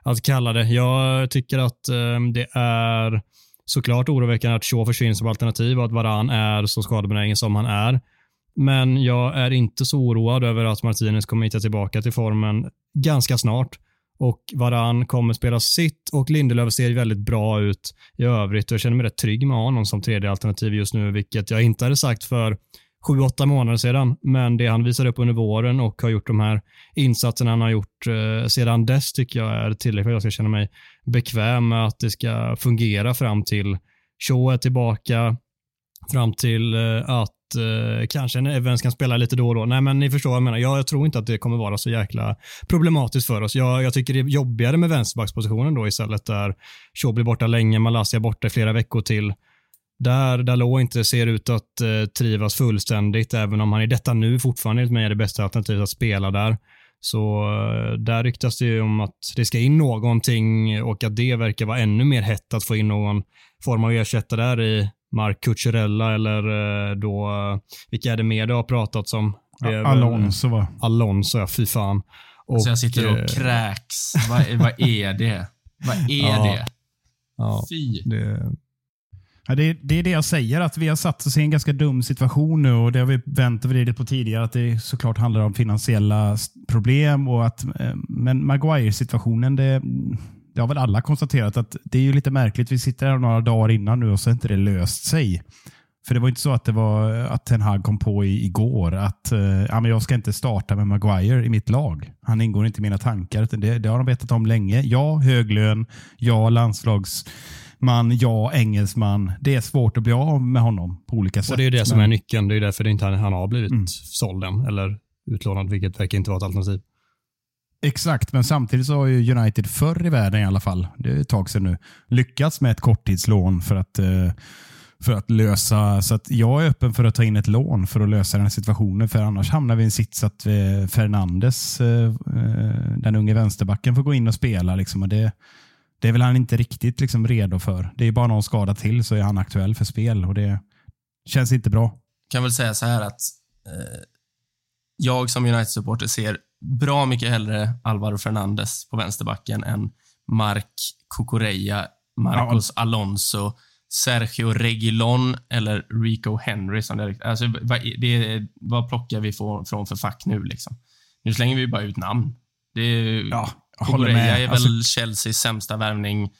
D: att kalla det. Jag tycker att eh, det är såklart oroväckande att Shaw försvinner som alternativ och att Varan är så skadebenägen som han är. Men jag är inte så oroad över att Martinez kommer hitta tillbaka till formen ganska snart. Och Varan kommer spela sitt och Lindelöf ser väldigt bra ut i övrigt. Och jag känner mig rätt trygg med honom som tredje alternativ just nu, vilket jag inte hade sagt för sju, åtta månader sedan. Men det han visar upp under våren och har gjort de här insatserna han har gjort eh, sedan dess tycker jag är tillräckligt för att jag ska känna mig bekväm med att det ska fungera fram till Shaw är tillbaka, fram till eh, att eh, kanske en Evans kan spela lite då och då. Nej, men ni förstår vad jag menar. Jag, jag tror inte att det kommer vara så jäkla problematiskt för oss. Jag, jag tycker det är jobbigare med vänsterbackspositionen då istället där Shaw blir borta länge, Malaysia borta i flera veckor till. Där Dalot inte ser ut att eh, trivas fullständigt, även om han i detta nu fortfarande enligt mig är det bästa alternativet att spela där. Så eh, där ryktas det ju om att det ska in någonting och att det verkar vara ännu mer hett att få in någon form av ersättare där i Mark Cucurella eller eh, då, eh, vilka är det mer det har pratats om? Väl-
B: Alonso va?
D: Alonso, ja fy fan. Och,
A: så jag sitter och
D: eh,
A: kräks. Vad, vad är det? Vad är
D: Ja.
A: det?
D: ja,
A: Fy.
D: det,
B: Ja, det, det är det jag säger, att vi har satt oss i en ganska dum situation nu och det har vi vänt och vridit på tidigare, att det såklart handlar om finansiella problem. och att, Men Maguire-situationen, det, det har väl alla konstaterat att det är ju lite märkligt. Vi sitter här några dagar innan nu och så har inte det löst sig. För det var inte så att det var att Ten Hag kom på i, igår att eh, ja, men jag ska inte starta med Maguire i mitt lag. Han ingår inte i mina tankar. Det, det har de vetat om länge. Ja, hög lön. Ja, landslagsman. Ja, engelsman. Det är svårt att bli av med honom på olika sätt.
D: och det är ju det som
B: Men-
D: är nyckeln. Det är därför det inte han, han har blivit
B: Mm.
D: såld än, eller utlånad, vilket verkar inte vara ett alternativ.
B: Exakt, men samtidigt så har ju United förr i världen i alla fall, det är ett tag sedan nu, lyckats med ett korttidslån för att, eh, för att lösa... Så att jag är öppen för att ta in ett lån för att lösa den här situationen, för annars hamnar vi i en sits att eh, Fernandes, eh, den unge vänsterbacken, får gå in och spela. Liksom, och det, det är väl han inte riktigt liksom redo för. Det är bara någon skada till så är han aktuell för spel och det känns inte bra.
A: Jag kan väl säga så här att eh, jag som United-supporter ser bra mycket hellre Alvaro Fernandes på vänsterbacken än Mark Cucurella, Marcos Alonso, Sergio Reguilon eller Rico Henry. Som det, är. alltså, vad, det, vad plockar vi från, från för fack nu? Liksom? Nu slänger vi bara ut namn. Det är,
B: Ja,
A: Cucurella är
B: Alltså-
A: väl Chelseas sämsta värvning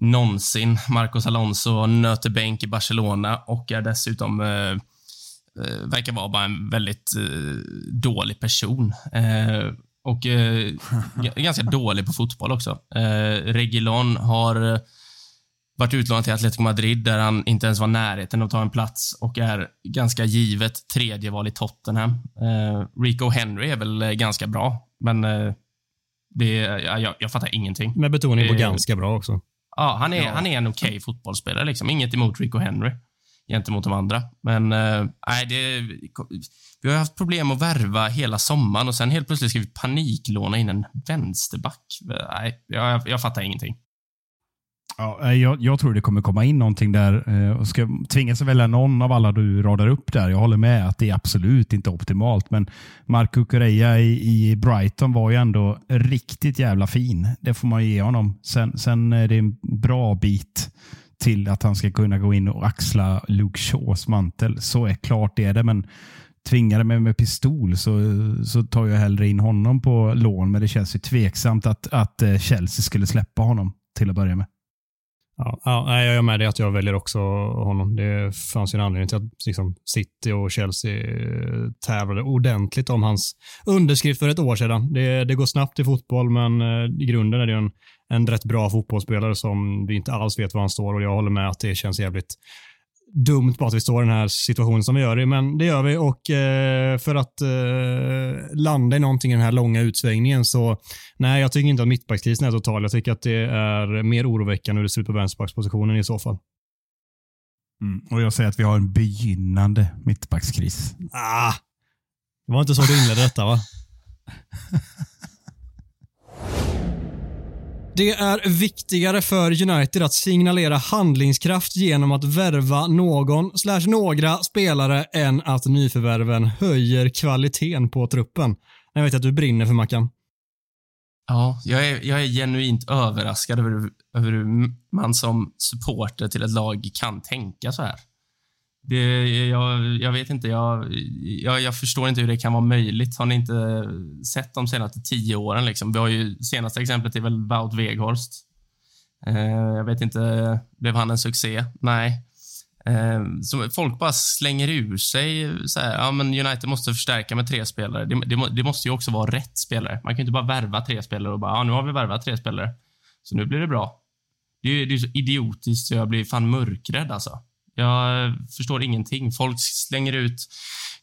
A: någonsin. Marcos Alonso nöter bänk i Barcelona och är dessutom eh, verkar vara bara en väldigt eh, dålig person. Eh, och eh, ganska dålig på fotboll också. Eh, Reguilon har eh, varit utlånad till Atletico Madrid där han inte ens var närheten att ta en plats och är ganska givet tredje val i Tottenham. Eh, Rico Henry är väl eh, ganska bra, men eh, det, ja, jag, jag fattar ingenting.
D: Med betoning på
A: Det-
D: ganska bra också.
A: Ja, han är, han är en okej fotbollsspelare. Liksom. Inget emot Rico Henry gentemot de andra. Men eh, nej, det, vi har haft problem att värva hela sommaren och sen helt plötsligt ska vi paniklåna in en vänsterback. Eh, nej, jag, jag fattar ingenting.
B: Ja, eh, jag, jag tror det kommer komma in någonting där eh, och ska tvingas välja någon av alla du radar upp där. Jag håller med att det är absolut inte optimalt, men Marco Correa i, i Brighton var ju ändå riktigt jävla fin. Det får man ju ge honom. Sen, sen är det en bra bit till att han ska kunna gå in och axla Luke Shaws mantel. Så är klart det är det, men tvingar det mig med pistol så, så tar jag hellre in honom på lån, men det känns ju tveksamt att, att eh, Chelsea skulle släppa honom till att börja med.
D: Ja, ja, jag är med dig att jag väljer också honom. Det fanns ju en anledning till att liksom, City och Chelsea eh, tävlade ordentligt om hans underskrift för ett år sedan. Det, det går snabbt i fotboll, men eh, i grunden är det ju en, en rätt bra fotbollsspelare som vi inte alls vet var han står och jag håller med att det känns jävligt dumt bara att vi står i den här situationen som vi gör i, men det gör vi och eh, för att eh, landa i någonting i den här långa utsvängningen så nej, jag tycker inte att mittbackskrisen är total. Jag tycker att det är mer oroväckande hur det ser ut på vänsterbackspositionen i så fall.
B: Mm. Och jag säger att vi har en begynnande mittbackskris.
D: Ah, det var inte så du inledde detta va? Det är viktigare för United att signalera handlingskraft genom att värva någon slash några spelare än att nyförvärven höjer kvaliteten på truppen. Jag vet att du brinner för Mackan.
A: Ja, jag är, jag är genuint överraskad över, över hur man som supporter till ett lag kan tänka så här. Det, jag, jag vet inte. Jag, jag, jag förstår inte hur det kan vara möjligt. Har ni inte sett de senaste tio åren? Liksom? Vi har ju, senaste exemplet är väl Wout Weghorst. Eh, jag vet inte, blev han en succé? Nej. Eh, så folk bara slänger ur sig så här, ja, men United måste förstärka med tre spelare. Det, det, det måste ju också vara rätt spelare. Man kan inte bara värva tre spelare och bara, ja, nu har vi värvat tre spelare. Så nu blir det bra. Det är, det är så idiotiskt så jag blir fan mörkrädd alltså. Jag förstår ingenting. Folk slänger ut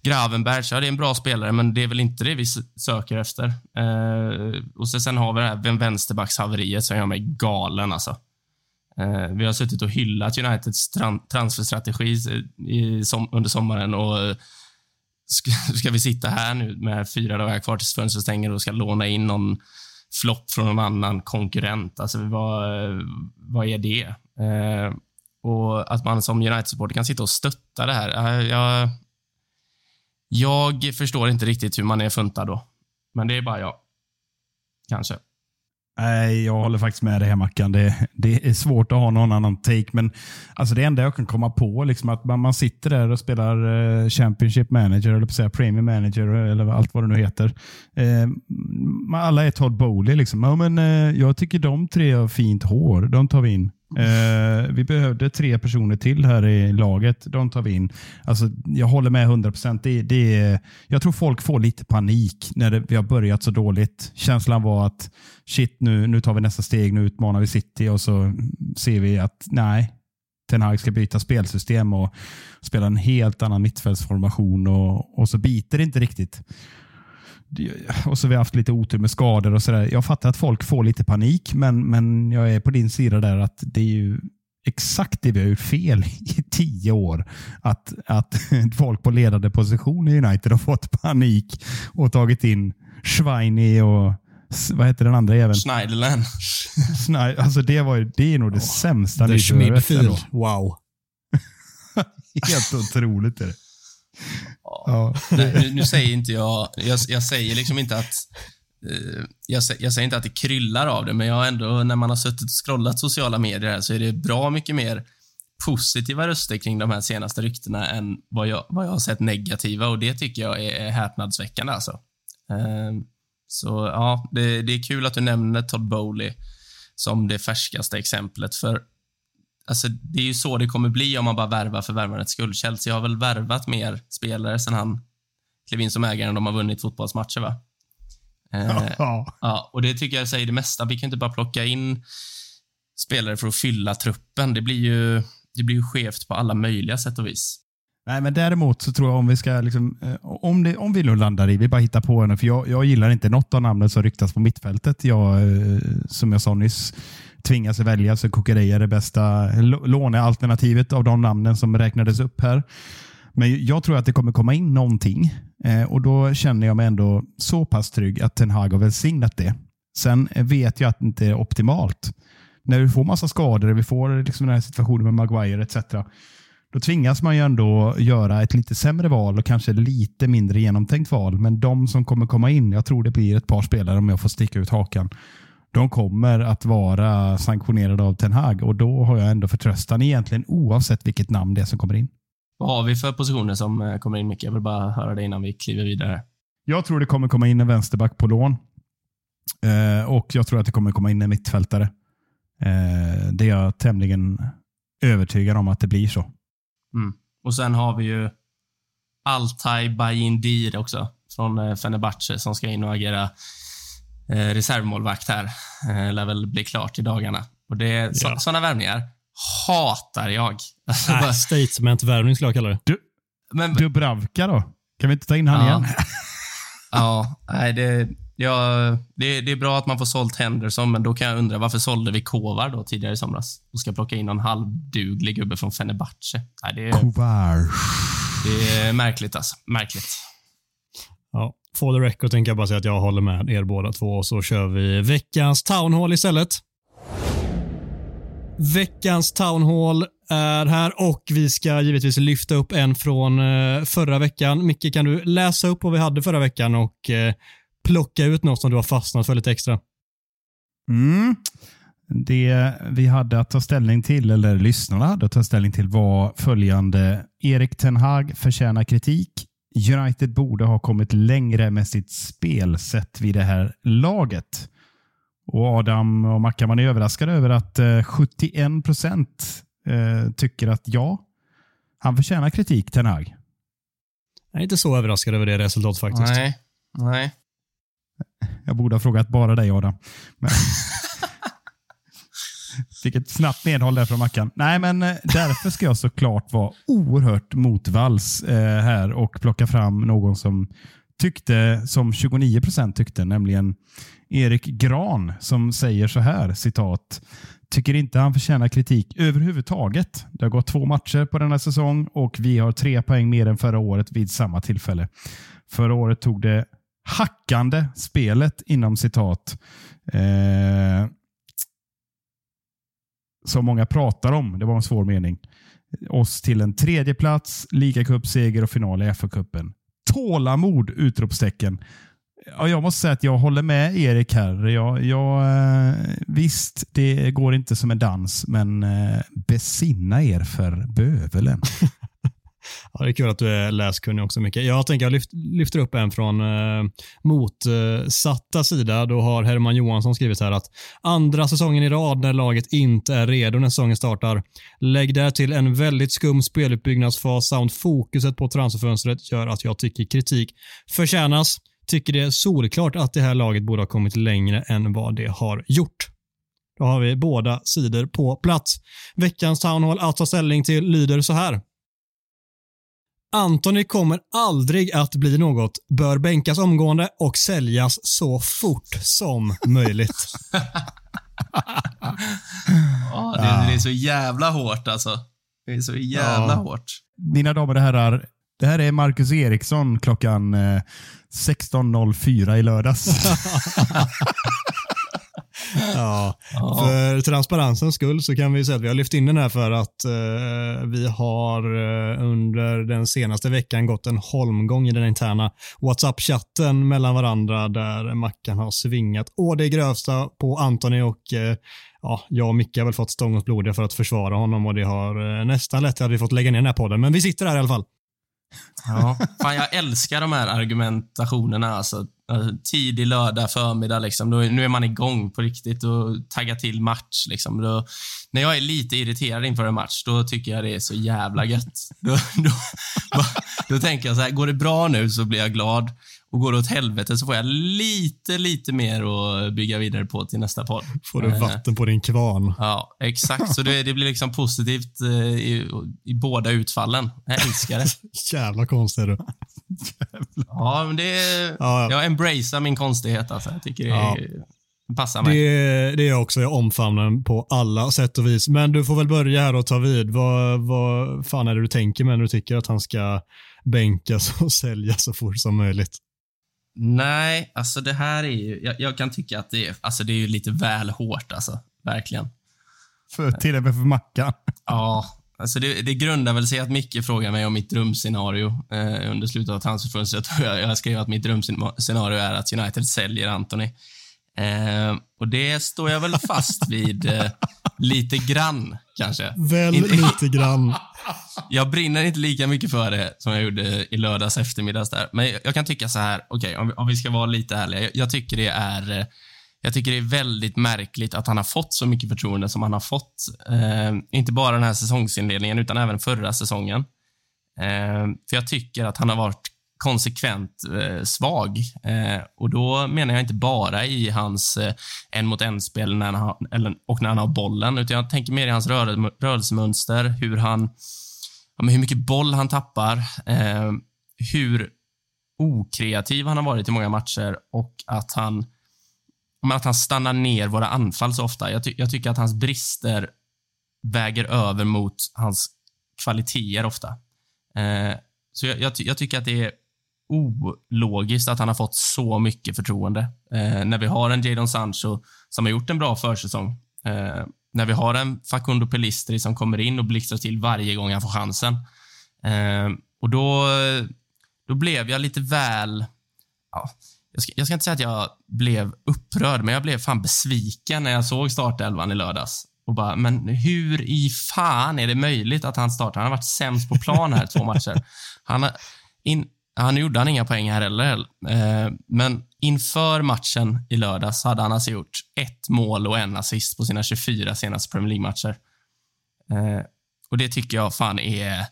A: Gravenberg. Ja, det är en bra spelare, men det är väl inte det vi söker efter. Eh, och så, sen har vi det här vänsterbackshaveriet som gör mig galen alltså. Eh, vi har suttit och hyllat Uniteds transferstrategi i, som, under sommaren och eh, ska, ska, vi sitta här nu med fyra dagar kvar tills fönstret stänger och ska låna in någon flopp från någon annan konkurrent. Alltså, vad, eh, vad är det? Eh, och att man som United-supporter kan sitta och stötta det här. Äh, jag, jag förstår inte riktigt hur man är funtad då. Men det är bara jag. Kanske.
B: Nej, jag håller faktiskt med dig här Mackan. Det, det, är svårt att ha någon annan take, men alltså det enda jag kan komma på liksom att man, man sitter där och spelar eh, Championship Manager, eller på säga Premium Manager, eller allt vad det nu heter. Uh, alla är Todd Bowley. Liksom. Ja, men, eh, jag tycker de tre har fint hår. De tar vi in. Eh, vi behövde tre personer till här i laget. De tar vi in. Alltså, jag håller med 100 procent. Det, det, jag tror folk får lite panik när det, vi har börjat så dåligt. Känslan var att shit, nu, nu tar vi nästa steg. Nu utmanar vi City och så ser vi att nej, Ten Hag ska byta spelsystem och spela en helt annan mittfältsformation och, och så biter det inte riktigt och så har vi haft lite otur med skador och sådär. Jag fattar att folk får lite panik, men, men jag är på din sida där att det är ju exakt det vi har gjort fel i tio år. Att, att folk på ledande position i United har fått panik och tagit in Schweini och vad heter den andra jäveln?
A: Schneiderlin.
B: alltså det, var, det är nog det oh, sämsta
D: Schmidfield. Wow.
B: Helt otroligt är det.
A: Ja. Nu, nu, säger inte jag, jag, jag säger liksom inte att eh, jag, jag, säger inte att det kryllar av det, men jag har ändå, när man har suttit och scrollat sociala medier här, så är det bra mycket mer positiva röster kring de här senaste ryktena än vad jag, vad jag har sett negativa och det tycker jag är, häpnadsväckande alltså. Um, så ja, det, det, är kul att du nämner Todd Bowley som det färskaste exemplet, för Alltså, det är ju så det kommer bli om man bara värvar för värvandets skull. Chelsea har väl värvat mer spelare sen han klev in som ägare än de har vunnit fotbollsmatcher, va? Eh, ja. och det tycker jag säger det mesta. Vi kan inte bara plocka in spelare för att fylla truppen. Det blir ju, det blir ju skevt på alla möjliga sätt och vis.
B: Nej, men däremot så tror jag om vi ska, liksom, eh, om, det, om vi nu landar i, vi bara hittar på henne, för jag, jag gillar inte något av namnen som ryktas på mittfältet. Jag, eh, som jag sa nyss, tvingas välja så Kukureya är det bästa lånealternativet av de namnen som räknades upp här. Men jag tror att det kommer komma in någonting eh, och då känner jag mig ändå så pass trygg att Ten Hag har välsignat det. Sen vet jag att det inte är optimalt. När vi får massa skador, vi får liksom den här situationen med Maguire etc. Då tvingas man ju ändå göra ett lite sämre val och kanske lite mindre genomtänkt val. Men de som kommer komma in, jag tror det blir ett par spelare om jag får sticka ut hakan de kommer att vara sanktionerade av Ten Hag och då har jag ändå förtröstan egentligen oavsett vilket namn det är som kommer in.
A: Vad har vi för positioner som eh, kommer in Micke? Jag vill bara höra det innan vi kliver vidare.
B: Jag tror det kommer komma in en vänsterback på lån. Eh, och jag tror att det kommer komma in en mittfältare. Eh, det är jag tämligen övertygad om att det blir så.
A: Mm. Och sen har vi ju Altay Bayindir också från Fenerbahce som ska in och agera eh, reservmålvakt här. Eh, lär väl bli klart i dagarna. Och det, ja. så, sådana värvningar hatar jag.
D: Alltså, äh, Statement-värvning skulle jag kalla det.
B: Du, men, Dubravka då? Kan vi inte ta in han ja. igen?
A: ja, nej, det, ja det, det, är bra att man får sålt Henderson, men då kan jag undra varför sålde vi Kovar då tidigare i somras och ska plocka in någon halvduglig gubbe från Fenerbahce. Nej, det,
B: Kovar.
A: det är märkligt alltså. Märkligt.
D: Ja, for the record tänker jag bara säga att jag håller med er båda två och så kör vi veckans Town Hall istället. Veckans Town Hall är här och vi ska givetvis lyfta upp en från eh, förra veckan. Micke, kan du läsa upp vad vi hade förra veckan och eh, plocka ut något som du har fastnat för lite extra?
B: Mm. Det vi hade att ta ställning till, eller lyssnarna hade att ta ställning till, var följande. Erik Ten Hag förtjänar kritik. United borde ha kommit längre med sitt spelsätt vid det här laget. Och Adam och Mackan, var ni överraskade över att 71 eh, procent eh, tycker att ja, han förtjänar kritik, Ten Hag?
D: Jag är inte så överraskad över det resultatet faktiskt.
A: Nej. Nej.
B: Jag borde ha frågat bara dig, Adam. Men... Fick ett snabbt medhåll där från Mackan. Nej, men eh, därför ska jag såklart vara oerhört motvalls eh, här och plocka fram någon som tyckte som 29 procent tyckte, nämligen Erik Gran som säger så här, citat. Tycker inte han förtjänar kritik överhuvudtaget. Det har gått två matcher på denna säsong och vi har tre poäng mer än förra året vid samma tillfälle. Förra året tog det hackande spelet inom citat eh, som många pratar om, det var en svår mening, oss till en tredje plats, ligacupseger och final i FA-cupen. Tålamod! Utropstecken. Ja, jag måste säga att jag håller med Erik här. Jag, jag, eh, visst, det går inte som en dans, men eh, besinna er för bövelen.
D: Ja, det är kul att du är läskunnig också mycket. Jag tänker jag lyft, lyfter upp en från eh, motsatta sida. Då har Herman Johansson skrivit här att andra säsongen i rad när laget inte är redo när säsongen startar. Lägg där till en väldigt skum speluppbyggnadsfas samt fokuset på transferfönstret gör att jag tycker kritik förtjänas. Tycker det är solklart att det här laget borde ha kommit längre än vad det har gjort. Då har vi båda sidor på plats. Veckans townhall att ta ställning till lyder så här. Anthony kommer aldrig att bli något, bör bänkas omgående och säljas så fort som möjligt.
A: ja, det, det, är så jävla hårt alltså. Det är så jävla ja. hårt.
B: Mina damer och herrar, det här är Marcus Eriksson klockan 16.04 eh, i lördags.
D: ja, för transparensens skull så kan vi säga att vi har lyft in den här för att eh, vi har eh, under den senaste veckan gått en holmgång i den interna WhatsApp-chatten mellan varandra där Mackan har svingat å det grövsta på Antoni och eh, ja, jag och Micke har väl fått stång blodiga för att försvara honom och det har eh, nästan lett till att vi fått lägga ner den här podden. Men vi sitter här i alla fall.
A: Ja, fan jag älskar de här argumentationerna. Alltså, tidig lördag förmiddag, liksom. Då, nu är man igång på riktigt och taggar till match. Liksom. Då, när jag är lite irriterad inför en match, då tycker jag det är så jävla gött. Då, då, då, tänker jag så här, går det bra nu så blir jag glad. Och går det åt helvete så får jag lite, lite mer att bygga vidare på till nästa podd.
D: Får du vatten på din kvarn.
A: Ja, exakt. Så det, det blir liksom positivt eh, i, i, båda utfallen. Jag älskar det.
D: Jävla konstig är du.
A: Ja, men det är, ja, ja. Jag embracear min konstighet. Alltså. Jag tycker det ja. passar mig.
D: Det, det är också, jag omfamnar på alla sätt och vis. Men du får väl börja här och ta vid. Vad, vad fan är det du tänker med när du tycker att han ska bänkas och säljas så fort som möjligt?
A: Nej, alltså det här är ju... Jag, jag, kan tycka att det är, alltså det är ju lite väl hårt, alltså. Verkligen.
B: För, till och med för Mackan.
A: Ja, alltså det, det grundar väl sig att Micke frågar mig om mitt drömscenario eh, under slutet av transferfönstret. Jag, jag skrev att mitt drömscenario är att United säljer Anthony. Eh, och det står jag väl fast vid eh, lite grann, kanske.
D: Väl lite grann.
A: Jag brinner inte lika mycket för det som jag gjorde i lördags eftermiddags där. Men jag kan tycka så här, okej, okay, om, om, vi ska vara lite ärliga. Jag, jag, tycker det är eh, jag tycker det är väldigt märkligt att han har fått så mycket förtroende som han har fått. Eh, inte bara den här säsongsinledningen, utan även förra säsongen. Eh, för jag tycker att han har varit konsekvent eh, svag. Eh, och då menar jag inte bara i hans eh, en mot en-spel när han, eller, och när han har bollen, utan jag tänker mer i hans rör, rörelsemönster, hur han, ja, hur mycket boll han tappar, eh, hur okreativ han har varit i många matcher och att han, att han stannar ner våra anfall så ofta. Jag, ty jag tycker att hans brister väger över mot hans kvaliteter ofta. Eh, så jag, jag, jag, tycker att det är ologiskt att han har fått så mycket förtroende. Eh, när vi har en Jadon Sancho som har gjort en bra försäsong. Eh, när vi har en Facundo Pelistri som kommer in och blixtrar till varje gång han får chansen. Eh, och då, då blev jag lite väl... Ja, jag ska, jag ska inte säga att jag blev upprörd, men jag blev fan besviken när jag såg startelvan i lördags. Och bara, men hur i fan är det möjligt att han startar? Han har varit sämst på plan här två matcher. Han, har, in, han gjorde han inga poäng här heller. Eh, men inför matchen i lördags hade han alltså gjort ett mål och en assist på sina 24 senaste Premier League-matcher. Eh, och det tycker jag fan är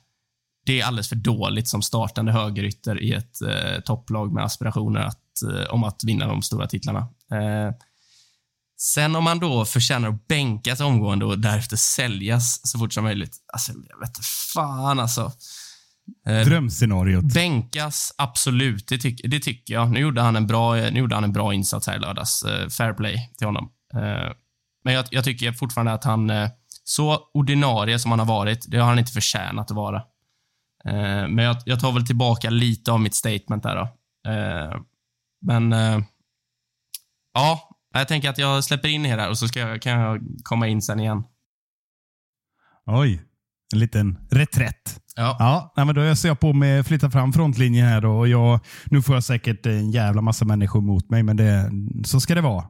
A: det är alldeles för dåligt som startande högerytter i ett eh, topplag med aspirationer att, eh, om att vinna de stora titlarna. Eh, sen om man då förtjänar att bänkas omgående och därefter säljas så fort som möjligt. Alltså, jag vet fan alltså.
B: Eh, Drömscenariot.
A: Bänkas, absolut. Det, tyck, det tycker jag. Nu gjorde, han en bra, nu gjorde han en bra insats här i lördags. Eh, fair play till honom. Eh, men jag, jag, tycker fortfarande att han, så ordinarie som han har varit, det har han inte förtjänat att vara. Eh, men jag, jag, tar väl tillbaka lite av mitt statement där då. Eh, men eh, ja, jag tänker att jag släpper in er här och så ska jag, kan jag komma in sen igen.
B: Oj, en liten reträtt.
A: Ja.
B: ja men då öser jag på med flytta fram frontlinjen här då. Och jag, nu får jag säkert en jävla massa människor mot mig, men det, så ska det vara.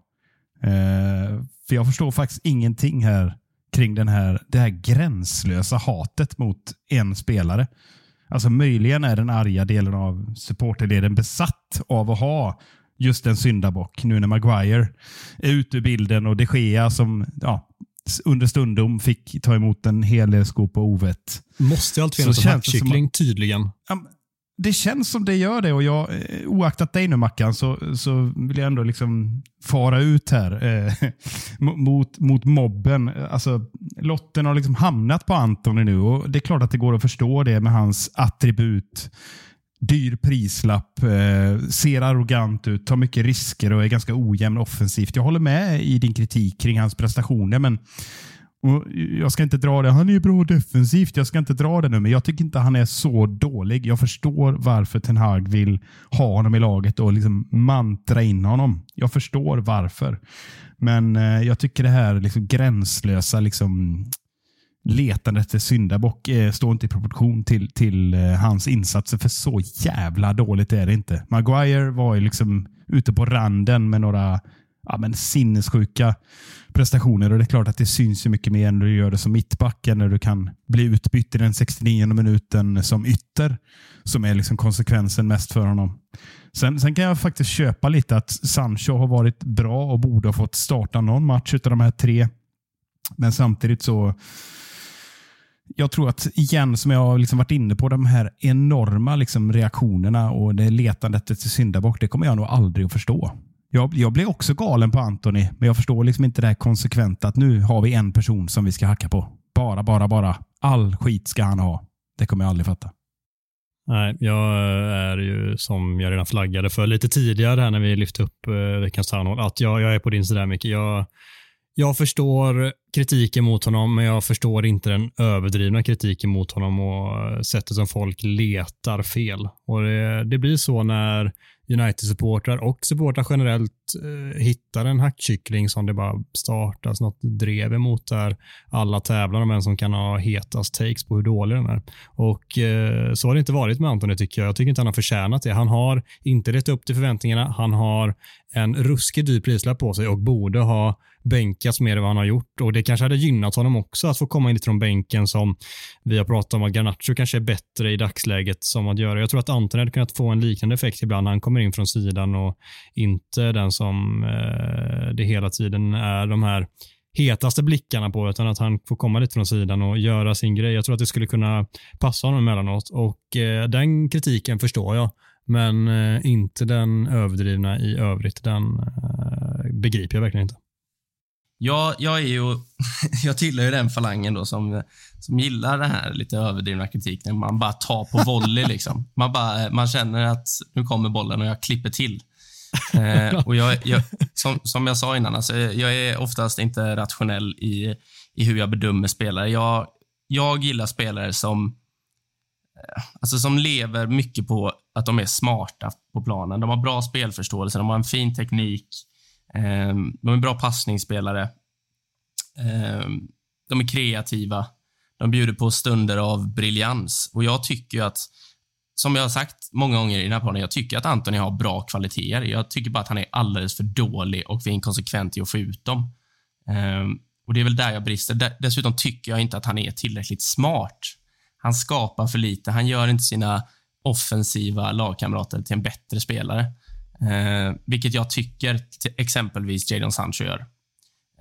B: Eh, för jag förstår faktiskt ingenting här kring den här, det här gränslösa hatet mot en spelare. Alltså möjligen är den arga delen av supporterleden besatt av att ha just en syndabock nu när Maguire är ute ur bilden och de Gea som ja, under stundom fick ta emot en hel del skop och ovett.
D: Måste allt finnas en hackkyckling tydligen?
B: Ja, det känns som det gör det och jag, eh, oaktat dig nu Mackan, så, så vill jag ändå liksom fara ut här eh, mot, mot mobben. Alltså, lotten har liksom hamnat på Antoni nu och det är klart att det går att förstå det med hans attribut. Dyr prislapp, eh, ser arrogant ut, tar mycket risker och är ganska ojämn offensivt. Jag håller med i din kritik kring hans prestationer, men och jag ska inte dra det. Han är ju bra defensivt. Jag ska inte dra det nu, men jag tycker inte han är så dålig. Jag förstår varför Ten Hag vill ha honom i laget och liksom mantra in honom. Jag förstår varför. Men eh, jag tycker det här liksom gränslösa liksom, letandet efter syndabock eh, står inte i proportion till, till eh, hans insatser. För så jävla dåligt är det inte. Maguire var ju liksom ute på randen med några ja, men sinnessjuka prestationer och det är klart att det syns ju mycket mer när du gör det som mittback när du kan bli utbytt i den 69 minuten som ytter som är liksom konsekvensen mest för honom. Sen, sen kan jag faktiskt köpa lite att Sancho har varit bra och borde ha fått starta någon match av de här tre. Men samtidigt så jag tror att, igen, som jag har liksom varit inne på, de här enorma liksom reaktionerna och det letandet efter syndabock, det kommer jag nog aldrig att förstå. Jag, jag blir också galen på Anthony, men jag förstår liksom inte det här konsekventa att nu har vi en person som vi ska hacka på. Bara, bara, bara. All skit ska han ha. Det kommer jag aldrig fatta.
D: Nej, jag är ju som jag redan flaggade för lite tidigare här när vi lyfte upp eh, veckans townhall, att jag, jag är på din sida mycket. Jag, jag förstår kritiken mot honom, men jag förstår inte den överdrivna kritiken mot honom och eh, sättet som folk letar fel. Och det, det blir så när United-supportrar och supportrar generellt eh, hittar en hackkyckling som det bara startas något drev emot där alla tävlar om vem som kan ha hetast takes på hur dålig den är. Och eh, så har det inte varit med Antoni tycker jag. Jag tycker inte han har förtjänat det. Han har inte rätt upp till förväntningarna. Han har en ruskig dyr prislapp på sig och borde ha bänkas mer än vad han har gjort och det kanske hade gynnat honom också att få komma in lite från bänken som vi har pratat om att Garnacho kanske är bättre i dagsläget som att göra. Jag tror att Anton hade kunnat få en liknande effekt ibland när han kommer in från sidan och inte den som eh, det hela tiden är de här hetaste blickarna på, utan att han får komma lite från sidan och göra sin grej. Jag tror att det skulle kunna passa honom emellanåt och eh, den kritiken förstår jag, men eh, inte den överdrivna i övrigt. Den eh, begriper jag verkligen inte.
A: Ja, jag är ju, jag tillhör ju den falangen då som, som gillar det här lite överdrivna kritiken. Man bara tar på volley liksom. Man, bara, man känner att nu kommer bollen och jag klipper till. Eh, och jag, jag, som, som jag sa innan, alltså, jag är oftast inte rationell i, i hur jag bedömer spelare. Jag, jag gillar spelare som, eh, alltså, som lever mycket på att de är smarta på planen. De har bra spelförståelse, de har en fin teknik. Ehm, de är bra passningsspelare. Ehm, de är kreativa. De bjuder på stunder av briljans. Och jag tycker att som jag har sagt många gånger i den här podden, jag tycker att Anthony har bra kvaliteter. Jag tycker bara att han är alldeles för dålig och för inkonsekvent i att få ut dem. Ehm, och Det är väl där jag brister. Dessutom tycker jag inte att han är tillräckligt smart. Han skapar för lite. Han gör inte sina offensiva lagkamrater till en bättre spelare. Eh, vilket jag tycker exempelvis Jadon Sancho gör.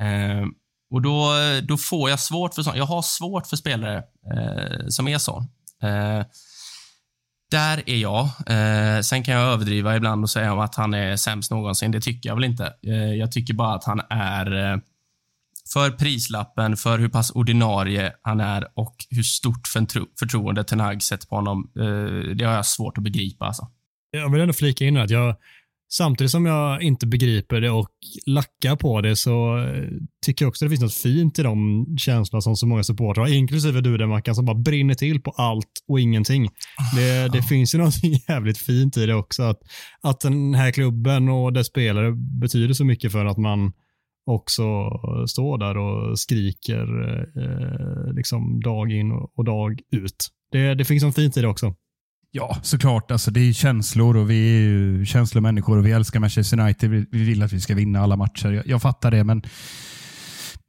A: Eh, och då, då får jag svårt för sånt. Jag har svårt för spelare eh, som är så. Eh, där är jag. Eh, sen kan jag överdriva ibland och säga att han är sämst någonsin. Det tycker jag väl inte. Eh, jag tycker bara att han är eh, för prislappen, för hur pass ordinarie han är och hur stort förtroende Ten Hag sätter på honom. Eh, det har jag svårt att begripa. Alltså.
D: Jag vill ändå flika in att jag Samtidigt som jag inte begriper det och lackar på det så eh, tycker jag också det finns något fint i de känslorna som så många supportrar har, inklusive du där Mackan, som bara brinner till på allt och ingenting. Det, det finns ju något jävligt fint i det också, att, att den här klubben och dess spelare betyder så mycket för att man också står där och skriker eh, liksom dag in och dag ut. Det, det finns något fint i det också.
B: Ja, såklart. Alltså, det är känslor och vi är ju känslomänniskor och vi älskar Manchester United. Vi, vill att vi ska vinna alla matcher. Jag, jag fattar det, men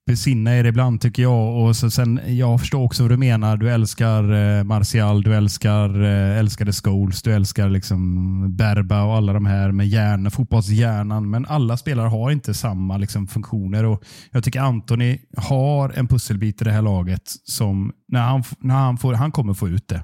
B: besinna er ibland tycker jag. Och så sen, jag förstår också vad du menar. Du älskar eh, Martial, du älskar eh, älskade Scholes, du älskar liksom Berba och alla de här med hjärna, fotbollshjärnan. Men alla spelare har inte samma liksom, funktioner. Och jag tycker Anthony har en pusselbit i det här laget som när han, när han, får, han kommer få ut det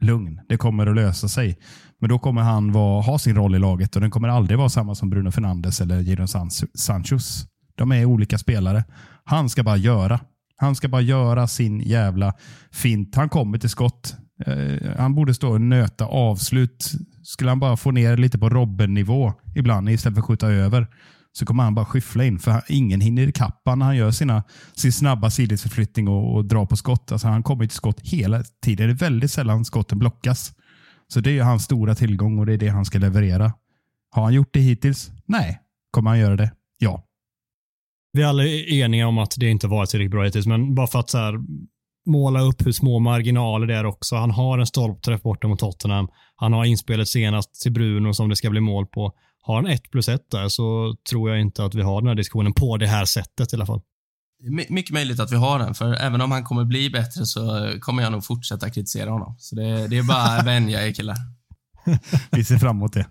B: lugn. Det kommer att lösa sig. Men då kommer han vara, ha sin roll i laget och den kommer aldrig vara samma som Bruno Fernandes eller Jadon Sanchos. De är olika spelare. Han ska bara göra. Han ska bara göra sin jävla fint. Han kommer till skott. Eh, han borde stå och nöta avslut. Skulle han bara få ner lite på Robben-nivå ibland istället för att skjuta över så kommer han bara skyffla in. För ingen hinner ikapp när han gör sina, sin snabba sidledsförflyttning och, och drar på skott. Alltså han kommer till skott hela tiden. Det är väldigt sällan skotten blockas. Så det är hans stora tillgång och det är det han ska leverera. Har han gjort det hittills? Nej. Kommer han göra det? Ja.
D: Vi är alla eniga om att det inte varit tillräckligt bra hittills, men bara för att så här, måla upp hur små marginaler det är också. Han har en stolpträff borta mot Tottenham. Han har inspelet senast till Bruno som det ska bli mål på har han ett plus ett där så tror jag inte att vi har den här diskussionen på det här sättet i alla fall.
A: My mycket möjligt att vi har den, för även om han kommer bli bättre så kommer jag nog fortsätta kritisera honom. Så det, det är bara att vänja er killar.
B: vi ser fram emot det.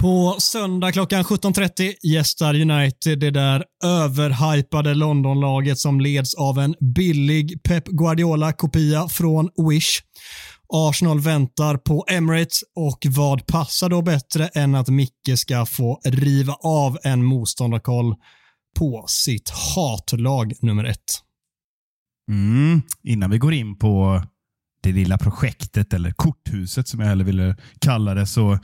D: På söndag klockan 17.30 gästar United det där överhypade Londonlaget som leds av en billig Pep Guardiola-kopia från Wish. Arsenal väntar på Emirates och vad passar då bättre än att Micke ska få riva av en motståndarkoll på sitt hatlag nummer ett.
B: Mm. Innan vi går in på det lilla projektet, eller korthuset som jag hellre ville kalla det, så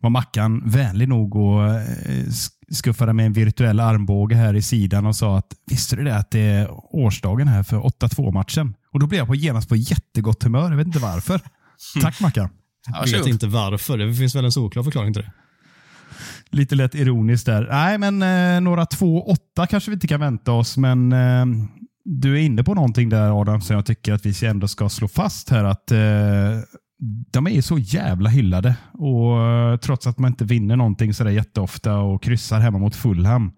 B: var Mackan vänlig nog och eh, skuffade med en virtuell armbåge här i sidan och sa att visste du det att det är årsdagen här för 8-2-matchen? Och då blev jag på genast på jättegott humör. Jag vet inte varför. Tack Mackan.
D: Jag vet inte varför. Det finns väl en solklar förklaring till det.
B: Lite lätt ironiskt där. Nej, men eh, några 2-8 kanske vi inte kan vänta oss, men eh, du är inne på någonting där Adam som jag tycker att vi ändå ska slå fast här att eh, de är så jävla hyllade. Och eh, Trots att man inte vinner någonting sådär jätteofta och kryssar hemma mot Fulham.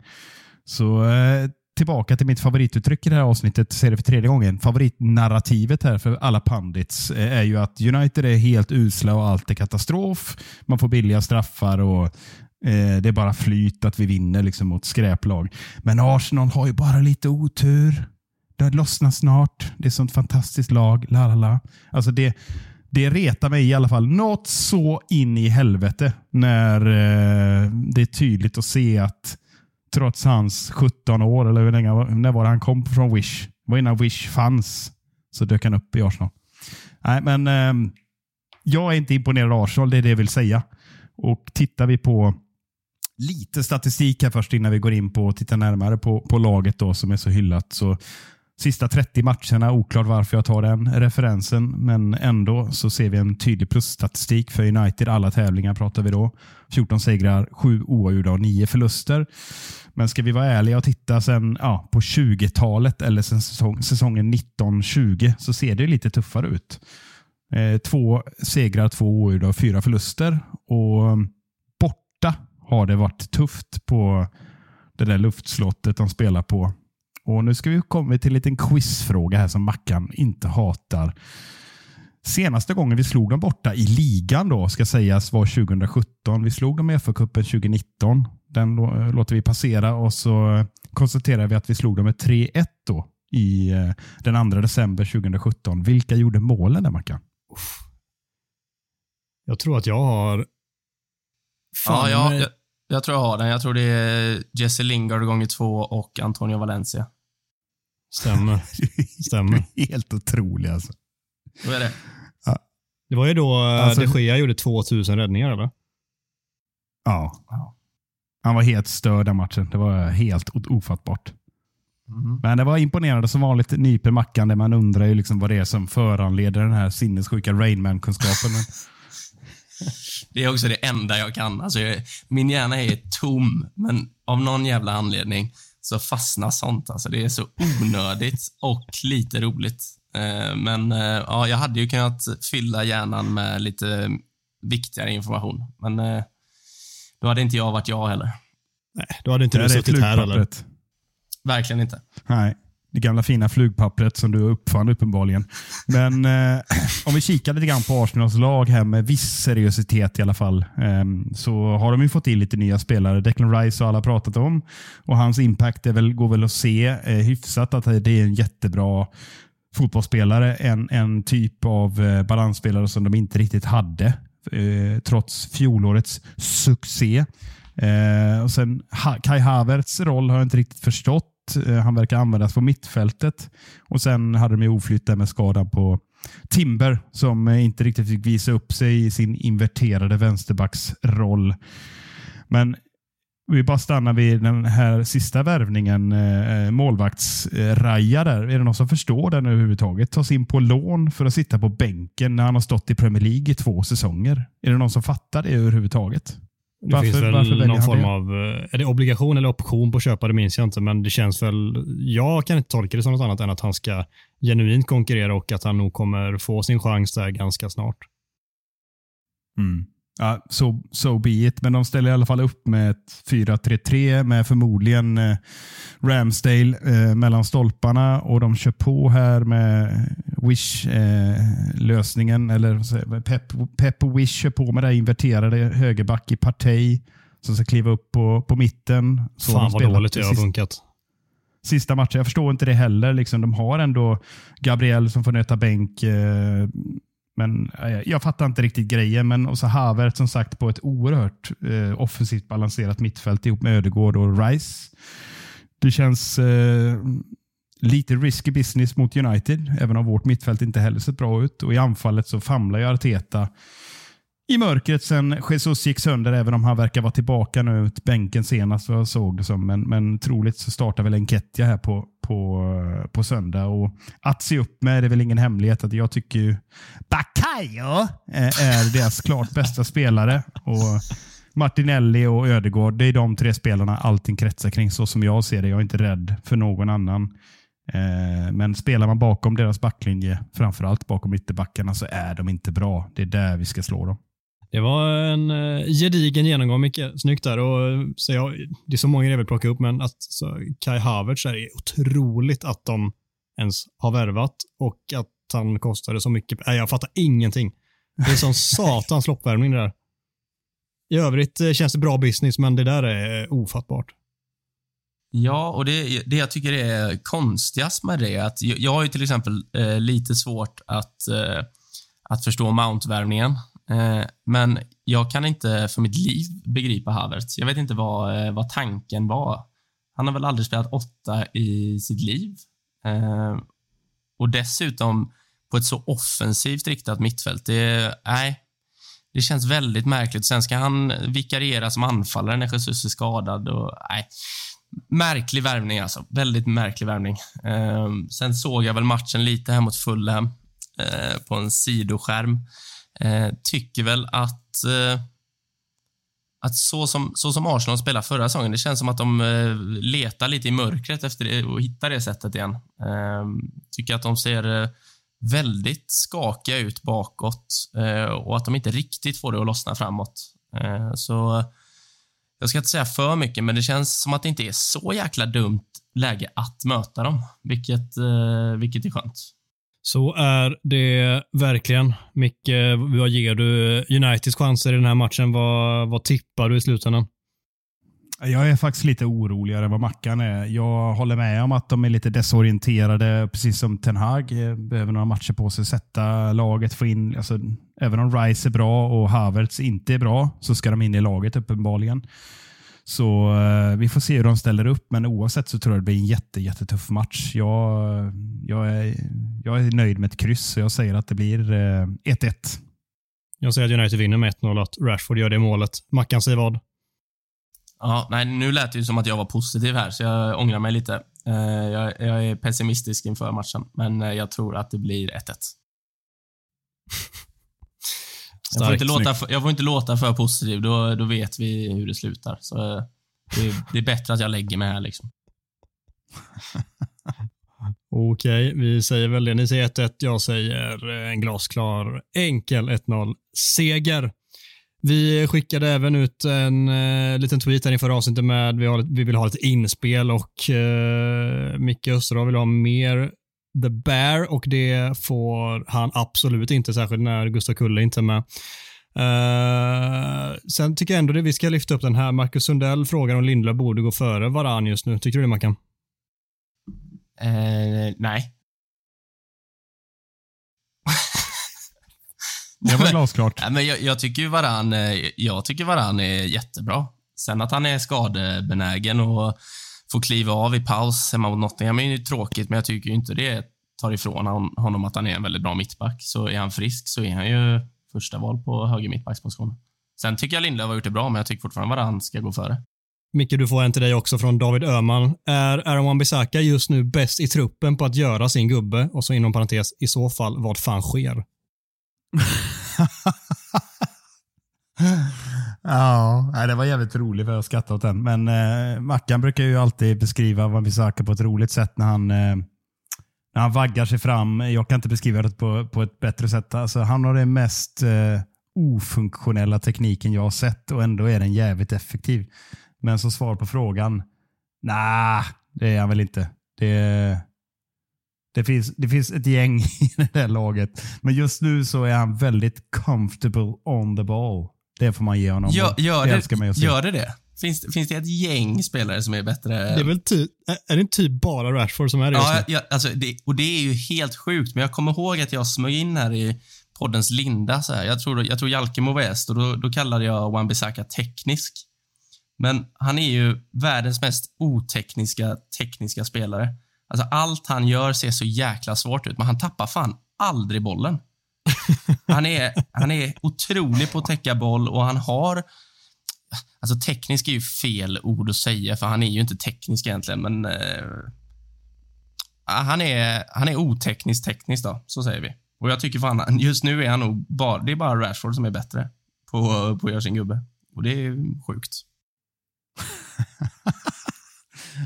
B: Så eh, tillbaka till mitt favorituttryck i det här avsnittet, säger det för tredje gången. Favoritnarrativet här för alla pandits eh, är ju att United är helt usla och allt är katastrof. Man får billiga straffar och eh, det är bara flyt att vi vinner liksom mot skräplag. Men Arsenal har ju bara lite otur det lossnar snart. Det är sånt fantastiskt lag. La, la, la. Alltså det, det retar mig i alla fall något så in i helvete när eh, det är tydligt att se att trots hans 17 år, eller hur länge, när var det han kom från Wish? Det var innan Wish fanns. Så dök han upp i Arsenal. Nej, men eh, jag är inte imponerad av Arsenal, det är det jag vill säga. Och tittar vi på lite statistik här först innan vi går in på och tittar närmare på, på laget då som är så hyllat så Sista 30 matcherna, oklart varför jag tar den referensen, men ändå så ser vi en tydlig plusstatistik för United. Alla tävlingar pratar vi då. 14 segrar, 7 oavgjorda och 9 förluster. Men ska vi vara ärliga och titta sen ja, på 20-talet eller sen säsong, säsongen 1920 så ser det lite tuffare ut. Eh, två segrar, två oavgjorda och fyra förluster. Och mm, borta har det varit tufft på det där luftslottet de spelar på. Och Nu ska vi komma till en liten quizfråga här som Mackan inte hatar. Senaste gången vi slog dem borta i ligan då, ska sägas, var 2017. Vi slog dem i FA-cupen 2019. Den låter vi passera och så konstaterar vi att vi slog dem med 3-1 då i eh, den 2 december 2017. Vilka gjorde målen där, Mackan?
D: Jag tror att jag har...
A: Fan, ja, jag, jag, tror jag har den. Jag tror det är Jesse Lingard gånger två och Antonio Valencia.
D: Stämmer. Stämmer.
B: Helt otroligt alltså.
A: Vad är det?
D: Ja. Det var ju då eh, alltså, de Gea gjorde 2000 räddningar, eller?
B: Ja. Han var helt störd den matchen. Det var helt ofattbart. Mm. Men det var imponerande som vanligt. Nyper mackan där man undrar ju liksom vad det är som föranleder den här sinnessjuka Rainman-kunskapen.
A: det är också det enda jag kan. Alltså, min hjärna är tom, men av någon jävla anledning så fastnar sånt. Alltså, det är så onödigt och lite roligt. Eh, men eh, ja, jag hade ju kunnat fylla hjärnan med lite viktigare information. Men eh, då hade inte jag varit jag heller.
D: Nej, då hade inte du suttit här heller.
A: Verkligen inte.
B: Nej, det gamla fina flugpappret som du uppfann uppenbarligen. Men eh, om vi kikar lite grann på Arsenals lag här med viss seriositet i alla fall. Eh, så har de ju fått in lite nya spelare. Declan Rice har alla pratat om och hans impact är väl, går väl att se eh, hyfsat att det är en jättebra fotbollsspelare. En, en typ av eh, balansspelare som de inte riktigt hade eh, trots fjolårets succé. Eh, och sen Kai Havertz roll har jag inte riktigt förstått. Eh, han verkar användas på mittfältet. Och Sen hade de oflytt med skadan på Timber som eh, inte riktigt fick visa upp sig i sin inverterade vänsterbacksroll. Men vi bara stannar vid den här sista värvningen, eh, målvaktsraja där. Är det någon som förstår den överhuvudtaget? Tas in på lån för att sitta på bänken när han har stått i Premier League i två säsonger. Är det någon som fattar det överhuvudtaget?
D: Det varför, finns väl någon form det? av, eh, är det obligation eller option på att köpa, det minns jag inte, men det känns väl, jag kan inte tolka det som något annat än att han ska genuint konkurrera och att han nog kommer få sin chans där ganska snart.
B: Mm. Ja, so, so be it, men de ställer i alla fall upp med ett 4-3-3 med förmodligen eh, Ramsdale eh, mellan stolparna och de kör på här med Wish-lösningen. Eh, eller Pep, Pep och Wish kör på med det inverterade högerback i Partey som ska kliva upp på, på mitten.
D: Så Fan vad dåligt det har funkat
B: sista matchen. Jag förstår inte det heller. Liksom, de har ändå Gabriel som får nöta bänk. Eh, men eh, jag fattar inte riktigt grejen. Men och så Havert som sagt på ett oerhört eh, offensivt balanserat mittfält ihop med Ödegård och Rice. Det känns eh, lite risky business mot United, även om vårt mittfält inte heller sett bra ut. Och I anfallet så famlar ju Arteta i mörkret sen Jesus gick sönder, även om han verkar vara tillbaka nu ut bänken senast vad jag såg det som. Men, men troligt så startar väl Enketia här på, på, på söndag. Och att se upp med det är väl ingen hemlighet att jag tycker ju Bakayo eh, är deras klart bästa spelare. Och Martinelli och Ödegård, det är de tre spelarna allting kretsar kring så som jag ser det. Jag är inte rädd för någon annan. Eh, men spelar man bakom deras backlinje, framförallt bakom ytterbackarna, så är de inte bra. Det är där vi ska slå dem.
D: Det var en eh, gedigen genomgång, Micke. Snyggt där. Och, så jag, det är så många jag vill plocka upp, men att så, Kai Havertz är otroligt att de ens har värvat och att han kostade så mycket. Nej, jag fattar ingenting. Det är sån satans loppvärmning det där. I övrigt eh, känns det bra business, men det där är ofattbart.
A: Ja, och det, det jag tycker är konstigast med det är att jag, jag har ju till exempel eh, lite svårt att, eh, att förstå Mount-värvningen. Eh, men jag kan inte för mitt liv begripa Havertz. Jag vet inte vad, eh, vad tanken var. Han har väl aldrig spelat åtta i sitt liv. Eh, och dessutom på ett så offensivt riktat mittfält. Det, nej, det känns väldigt märkligt. Sen ska han vikariera som anfallare när Jesus är skadad. Och, nej, Märklig värvning alltså. Väldigt märklig värvning. Sen såg jag väl matchen lite här mot Fulham på en sidoskärm. Eh, tycker väl att eh, att så som, så som Arsenal spelade förra säsongen, det känns som att de eh, letar lite i mörkret efter det och hittar det sättet igen. Eh, tycker att de ser eh, väldigt skakiga ut bakåt eh, och att de inte riktigt får det att lossna framåt. Eh, så jag ska inte säga för mycket, men det känns som att det inte är så jäkla dumt läge att möta dem, vilket, eh, vilket är skönt.
D: Så är det verkligen. Micke, vad ger du Uniteds chanser i den här matchen? Vad, vad tippar du i slutändan?
B: Jag är faktiskt lite oroligare än vad Mackan är. Jag håller med om att de är lite desorienterade, precis som Ten Hag. Eh, behöver några matcher på sig att sätta laget, få in... Alltså, även om Rice är bra och Havertz inte är bra, så ska de in i laget uppenbarligen. Så eh, vi får se hur de ställer upp, men oavsett så tror jag det blir en jätte, jättetuff match. Jag, jag, är, jag är nöjd med ett kryss, så jag säger att det blir 1-1. Eh,
D: jag säger att United vinner med 1-0, att Rashford gör det målet. Mackan säger vad?
A: Ja, nej, nu lät det ju som att jag var positiv här, så jag ångrar mig lite. Eh, jag, jag är pessimistisk inför matchen, men eh, jag tror att det blir 1-1. Jag får, inte låta, för, jag får inte låta för positiv, då, då vet vi hur det slutar. Så eh, det, det är bättre att jag lägger mig här. Liksom.
D: Okej, vi säger väl det. Ni säger 1-1, jag säger en glasklar enkel 1-0-seger. Vi skickade även ut en eh, liten tweet här inför avsnittet med vi, har, vi vill ha ett inspel och eh, Micke Österdahl vill ha mer The Bear och det får han absolut inte, särskilt när Gustav Kulle inte är med. Uh, sen tycker jag ändå att vi ska lyfta upp den här. Marcus Sundell frågar om Lindlöf borde gå före Varann just nu. Tycker du det, Mackan?
A: Uh, nej.
B: Det var glasklart.
A: Nej, men jag, jag, tycker ju Varann, eh, jag tycker Varann är jättebra. Sen att han är skadebenägen och får kliva av i paus hemma mot Nottingham är ju tråkigt, men jag tycker ju inte det tar ifrån honom att han är en väldigt bra mittback. Så är han frisk så är han ju första val på höger mittbacksposition. Sen tycker jag Lindlöf har gjort det bra, men jag tycker fortfarande Varann ska gå före.
D: Micke, du får en till dig också från David Öhman. Är Aaron Wan-Bissaka just nu bäst i truppen på att göra sin gubbe? Och så inom parentes, i så fall, vad fan sker?
B: ja, det var jävligt roligt för jag skrattade åt den. Men eh, Mackan brukar ju alltid beskriva vad vi söker på ett roligt sätt när han, eh, när han vaggar sig fram. Jag kan inte beskriva det på, på ett bättre sätt. Alltså, han har den mest eh, ofunktionella tekniken jag har sett och ändå är den jävligt effektiv. Men som svar på frågan, nej, det är han väl inte. Det, det finns, det finns ett gäng i det här laget. Men just nu så är han väldigt comfortable on the ball. Det får man ge honom.
A: Gör, gör, det, det gör det det? Finns, finns det ett gäng spelare som är bättre?
D: Det är väl typ, är det typ bara Rashford som är det
A: Ja, ja alltså det, och det är ju helt sjukt. Men jag kommer ihåg att jag smög in här i poddens linda. Så här. Jag tror, jag tror Jalkemo var gäst och då, då kallade jag Wan-Bissaka teknisk. Men han är ju världens mest otekniska tekniska spelare. Alltså allt han gör ser så jäkla svårt ut, men han tappar fan aldrig bollen. Han är, han är otrolig på att täcka boll och han har... Alltså teknisk är ju fel ord att säga, för han är ju inte teknisk egentligen, men... Eh, han, är, han är oteknisk teknisk då, så säger vi. Och jag tycker fan, just nu är han nog bara, det är bara Rashford som är bättre på, på att göra sin gubbe. Och det är sjukt.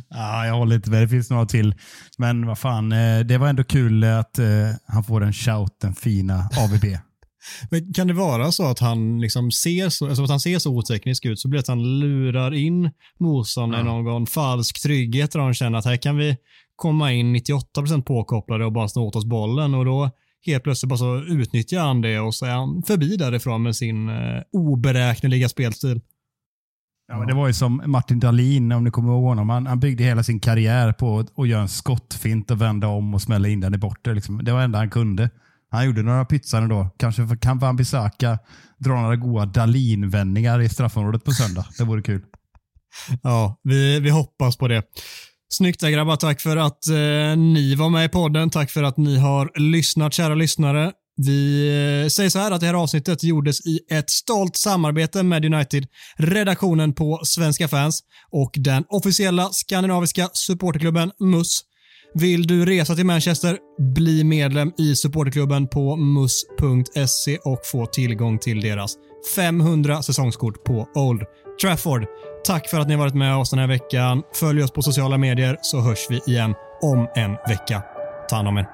B: Ja, jag håller inte med. Det finns några till. Men vad fan, eh, det var ändå kul att eh, han får en shout, den fina AVB.
D: Men kan det vara så att han liksom ser så, alltså att han ser så oteknisk ut så blir det att han lurar in motståndaren mm. någon falsk trygghet där han känner att här kan vi komma in 98% påkopplade och bara snå åt oss bollen och då helt plötsligt bara så utnyttjar han det och så är han förbi därifrån med sin eh, oberäkneliga spelstil.
B: Ja, men det var ju som Martin Dahlin, om ni kommer ihåg honom. Han, han byggde hela sin karriär på att göra en skottfint och vända om och smälla in den i bortre. Liksom. Det var det enda han kunde. Han gjorde några pytsar då. Kanske för, kan Van Bissaka dra några goda Dahlin-vändningar i straffområdet på söndag. Det vore kul.
D: Ja, vi, vi hoppas på det. Snyggt där grabbar. Tack för att eh, ni var med i podden. Tack för att ni har lyssnat, kära lyssnare. Vi eh, säger så här att det här avsnittet gjordes i ett stolt samarbete med United, redaktionen på Svenska fans och den officiella skandinaviska supporterklubben MUS. Vill du resa till Manchester? Bli medlem i supporterklubben på mus.se och få tillgång till deras 500 säsongskort på Old Trafford. Tack för att ni varit med oss den här veckan. Följ oss på sociala medier så hörs vi igen om en vecka. Ta hand om er.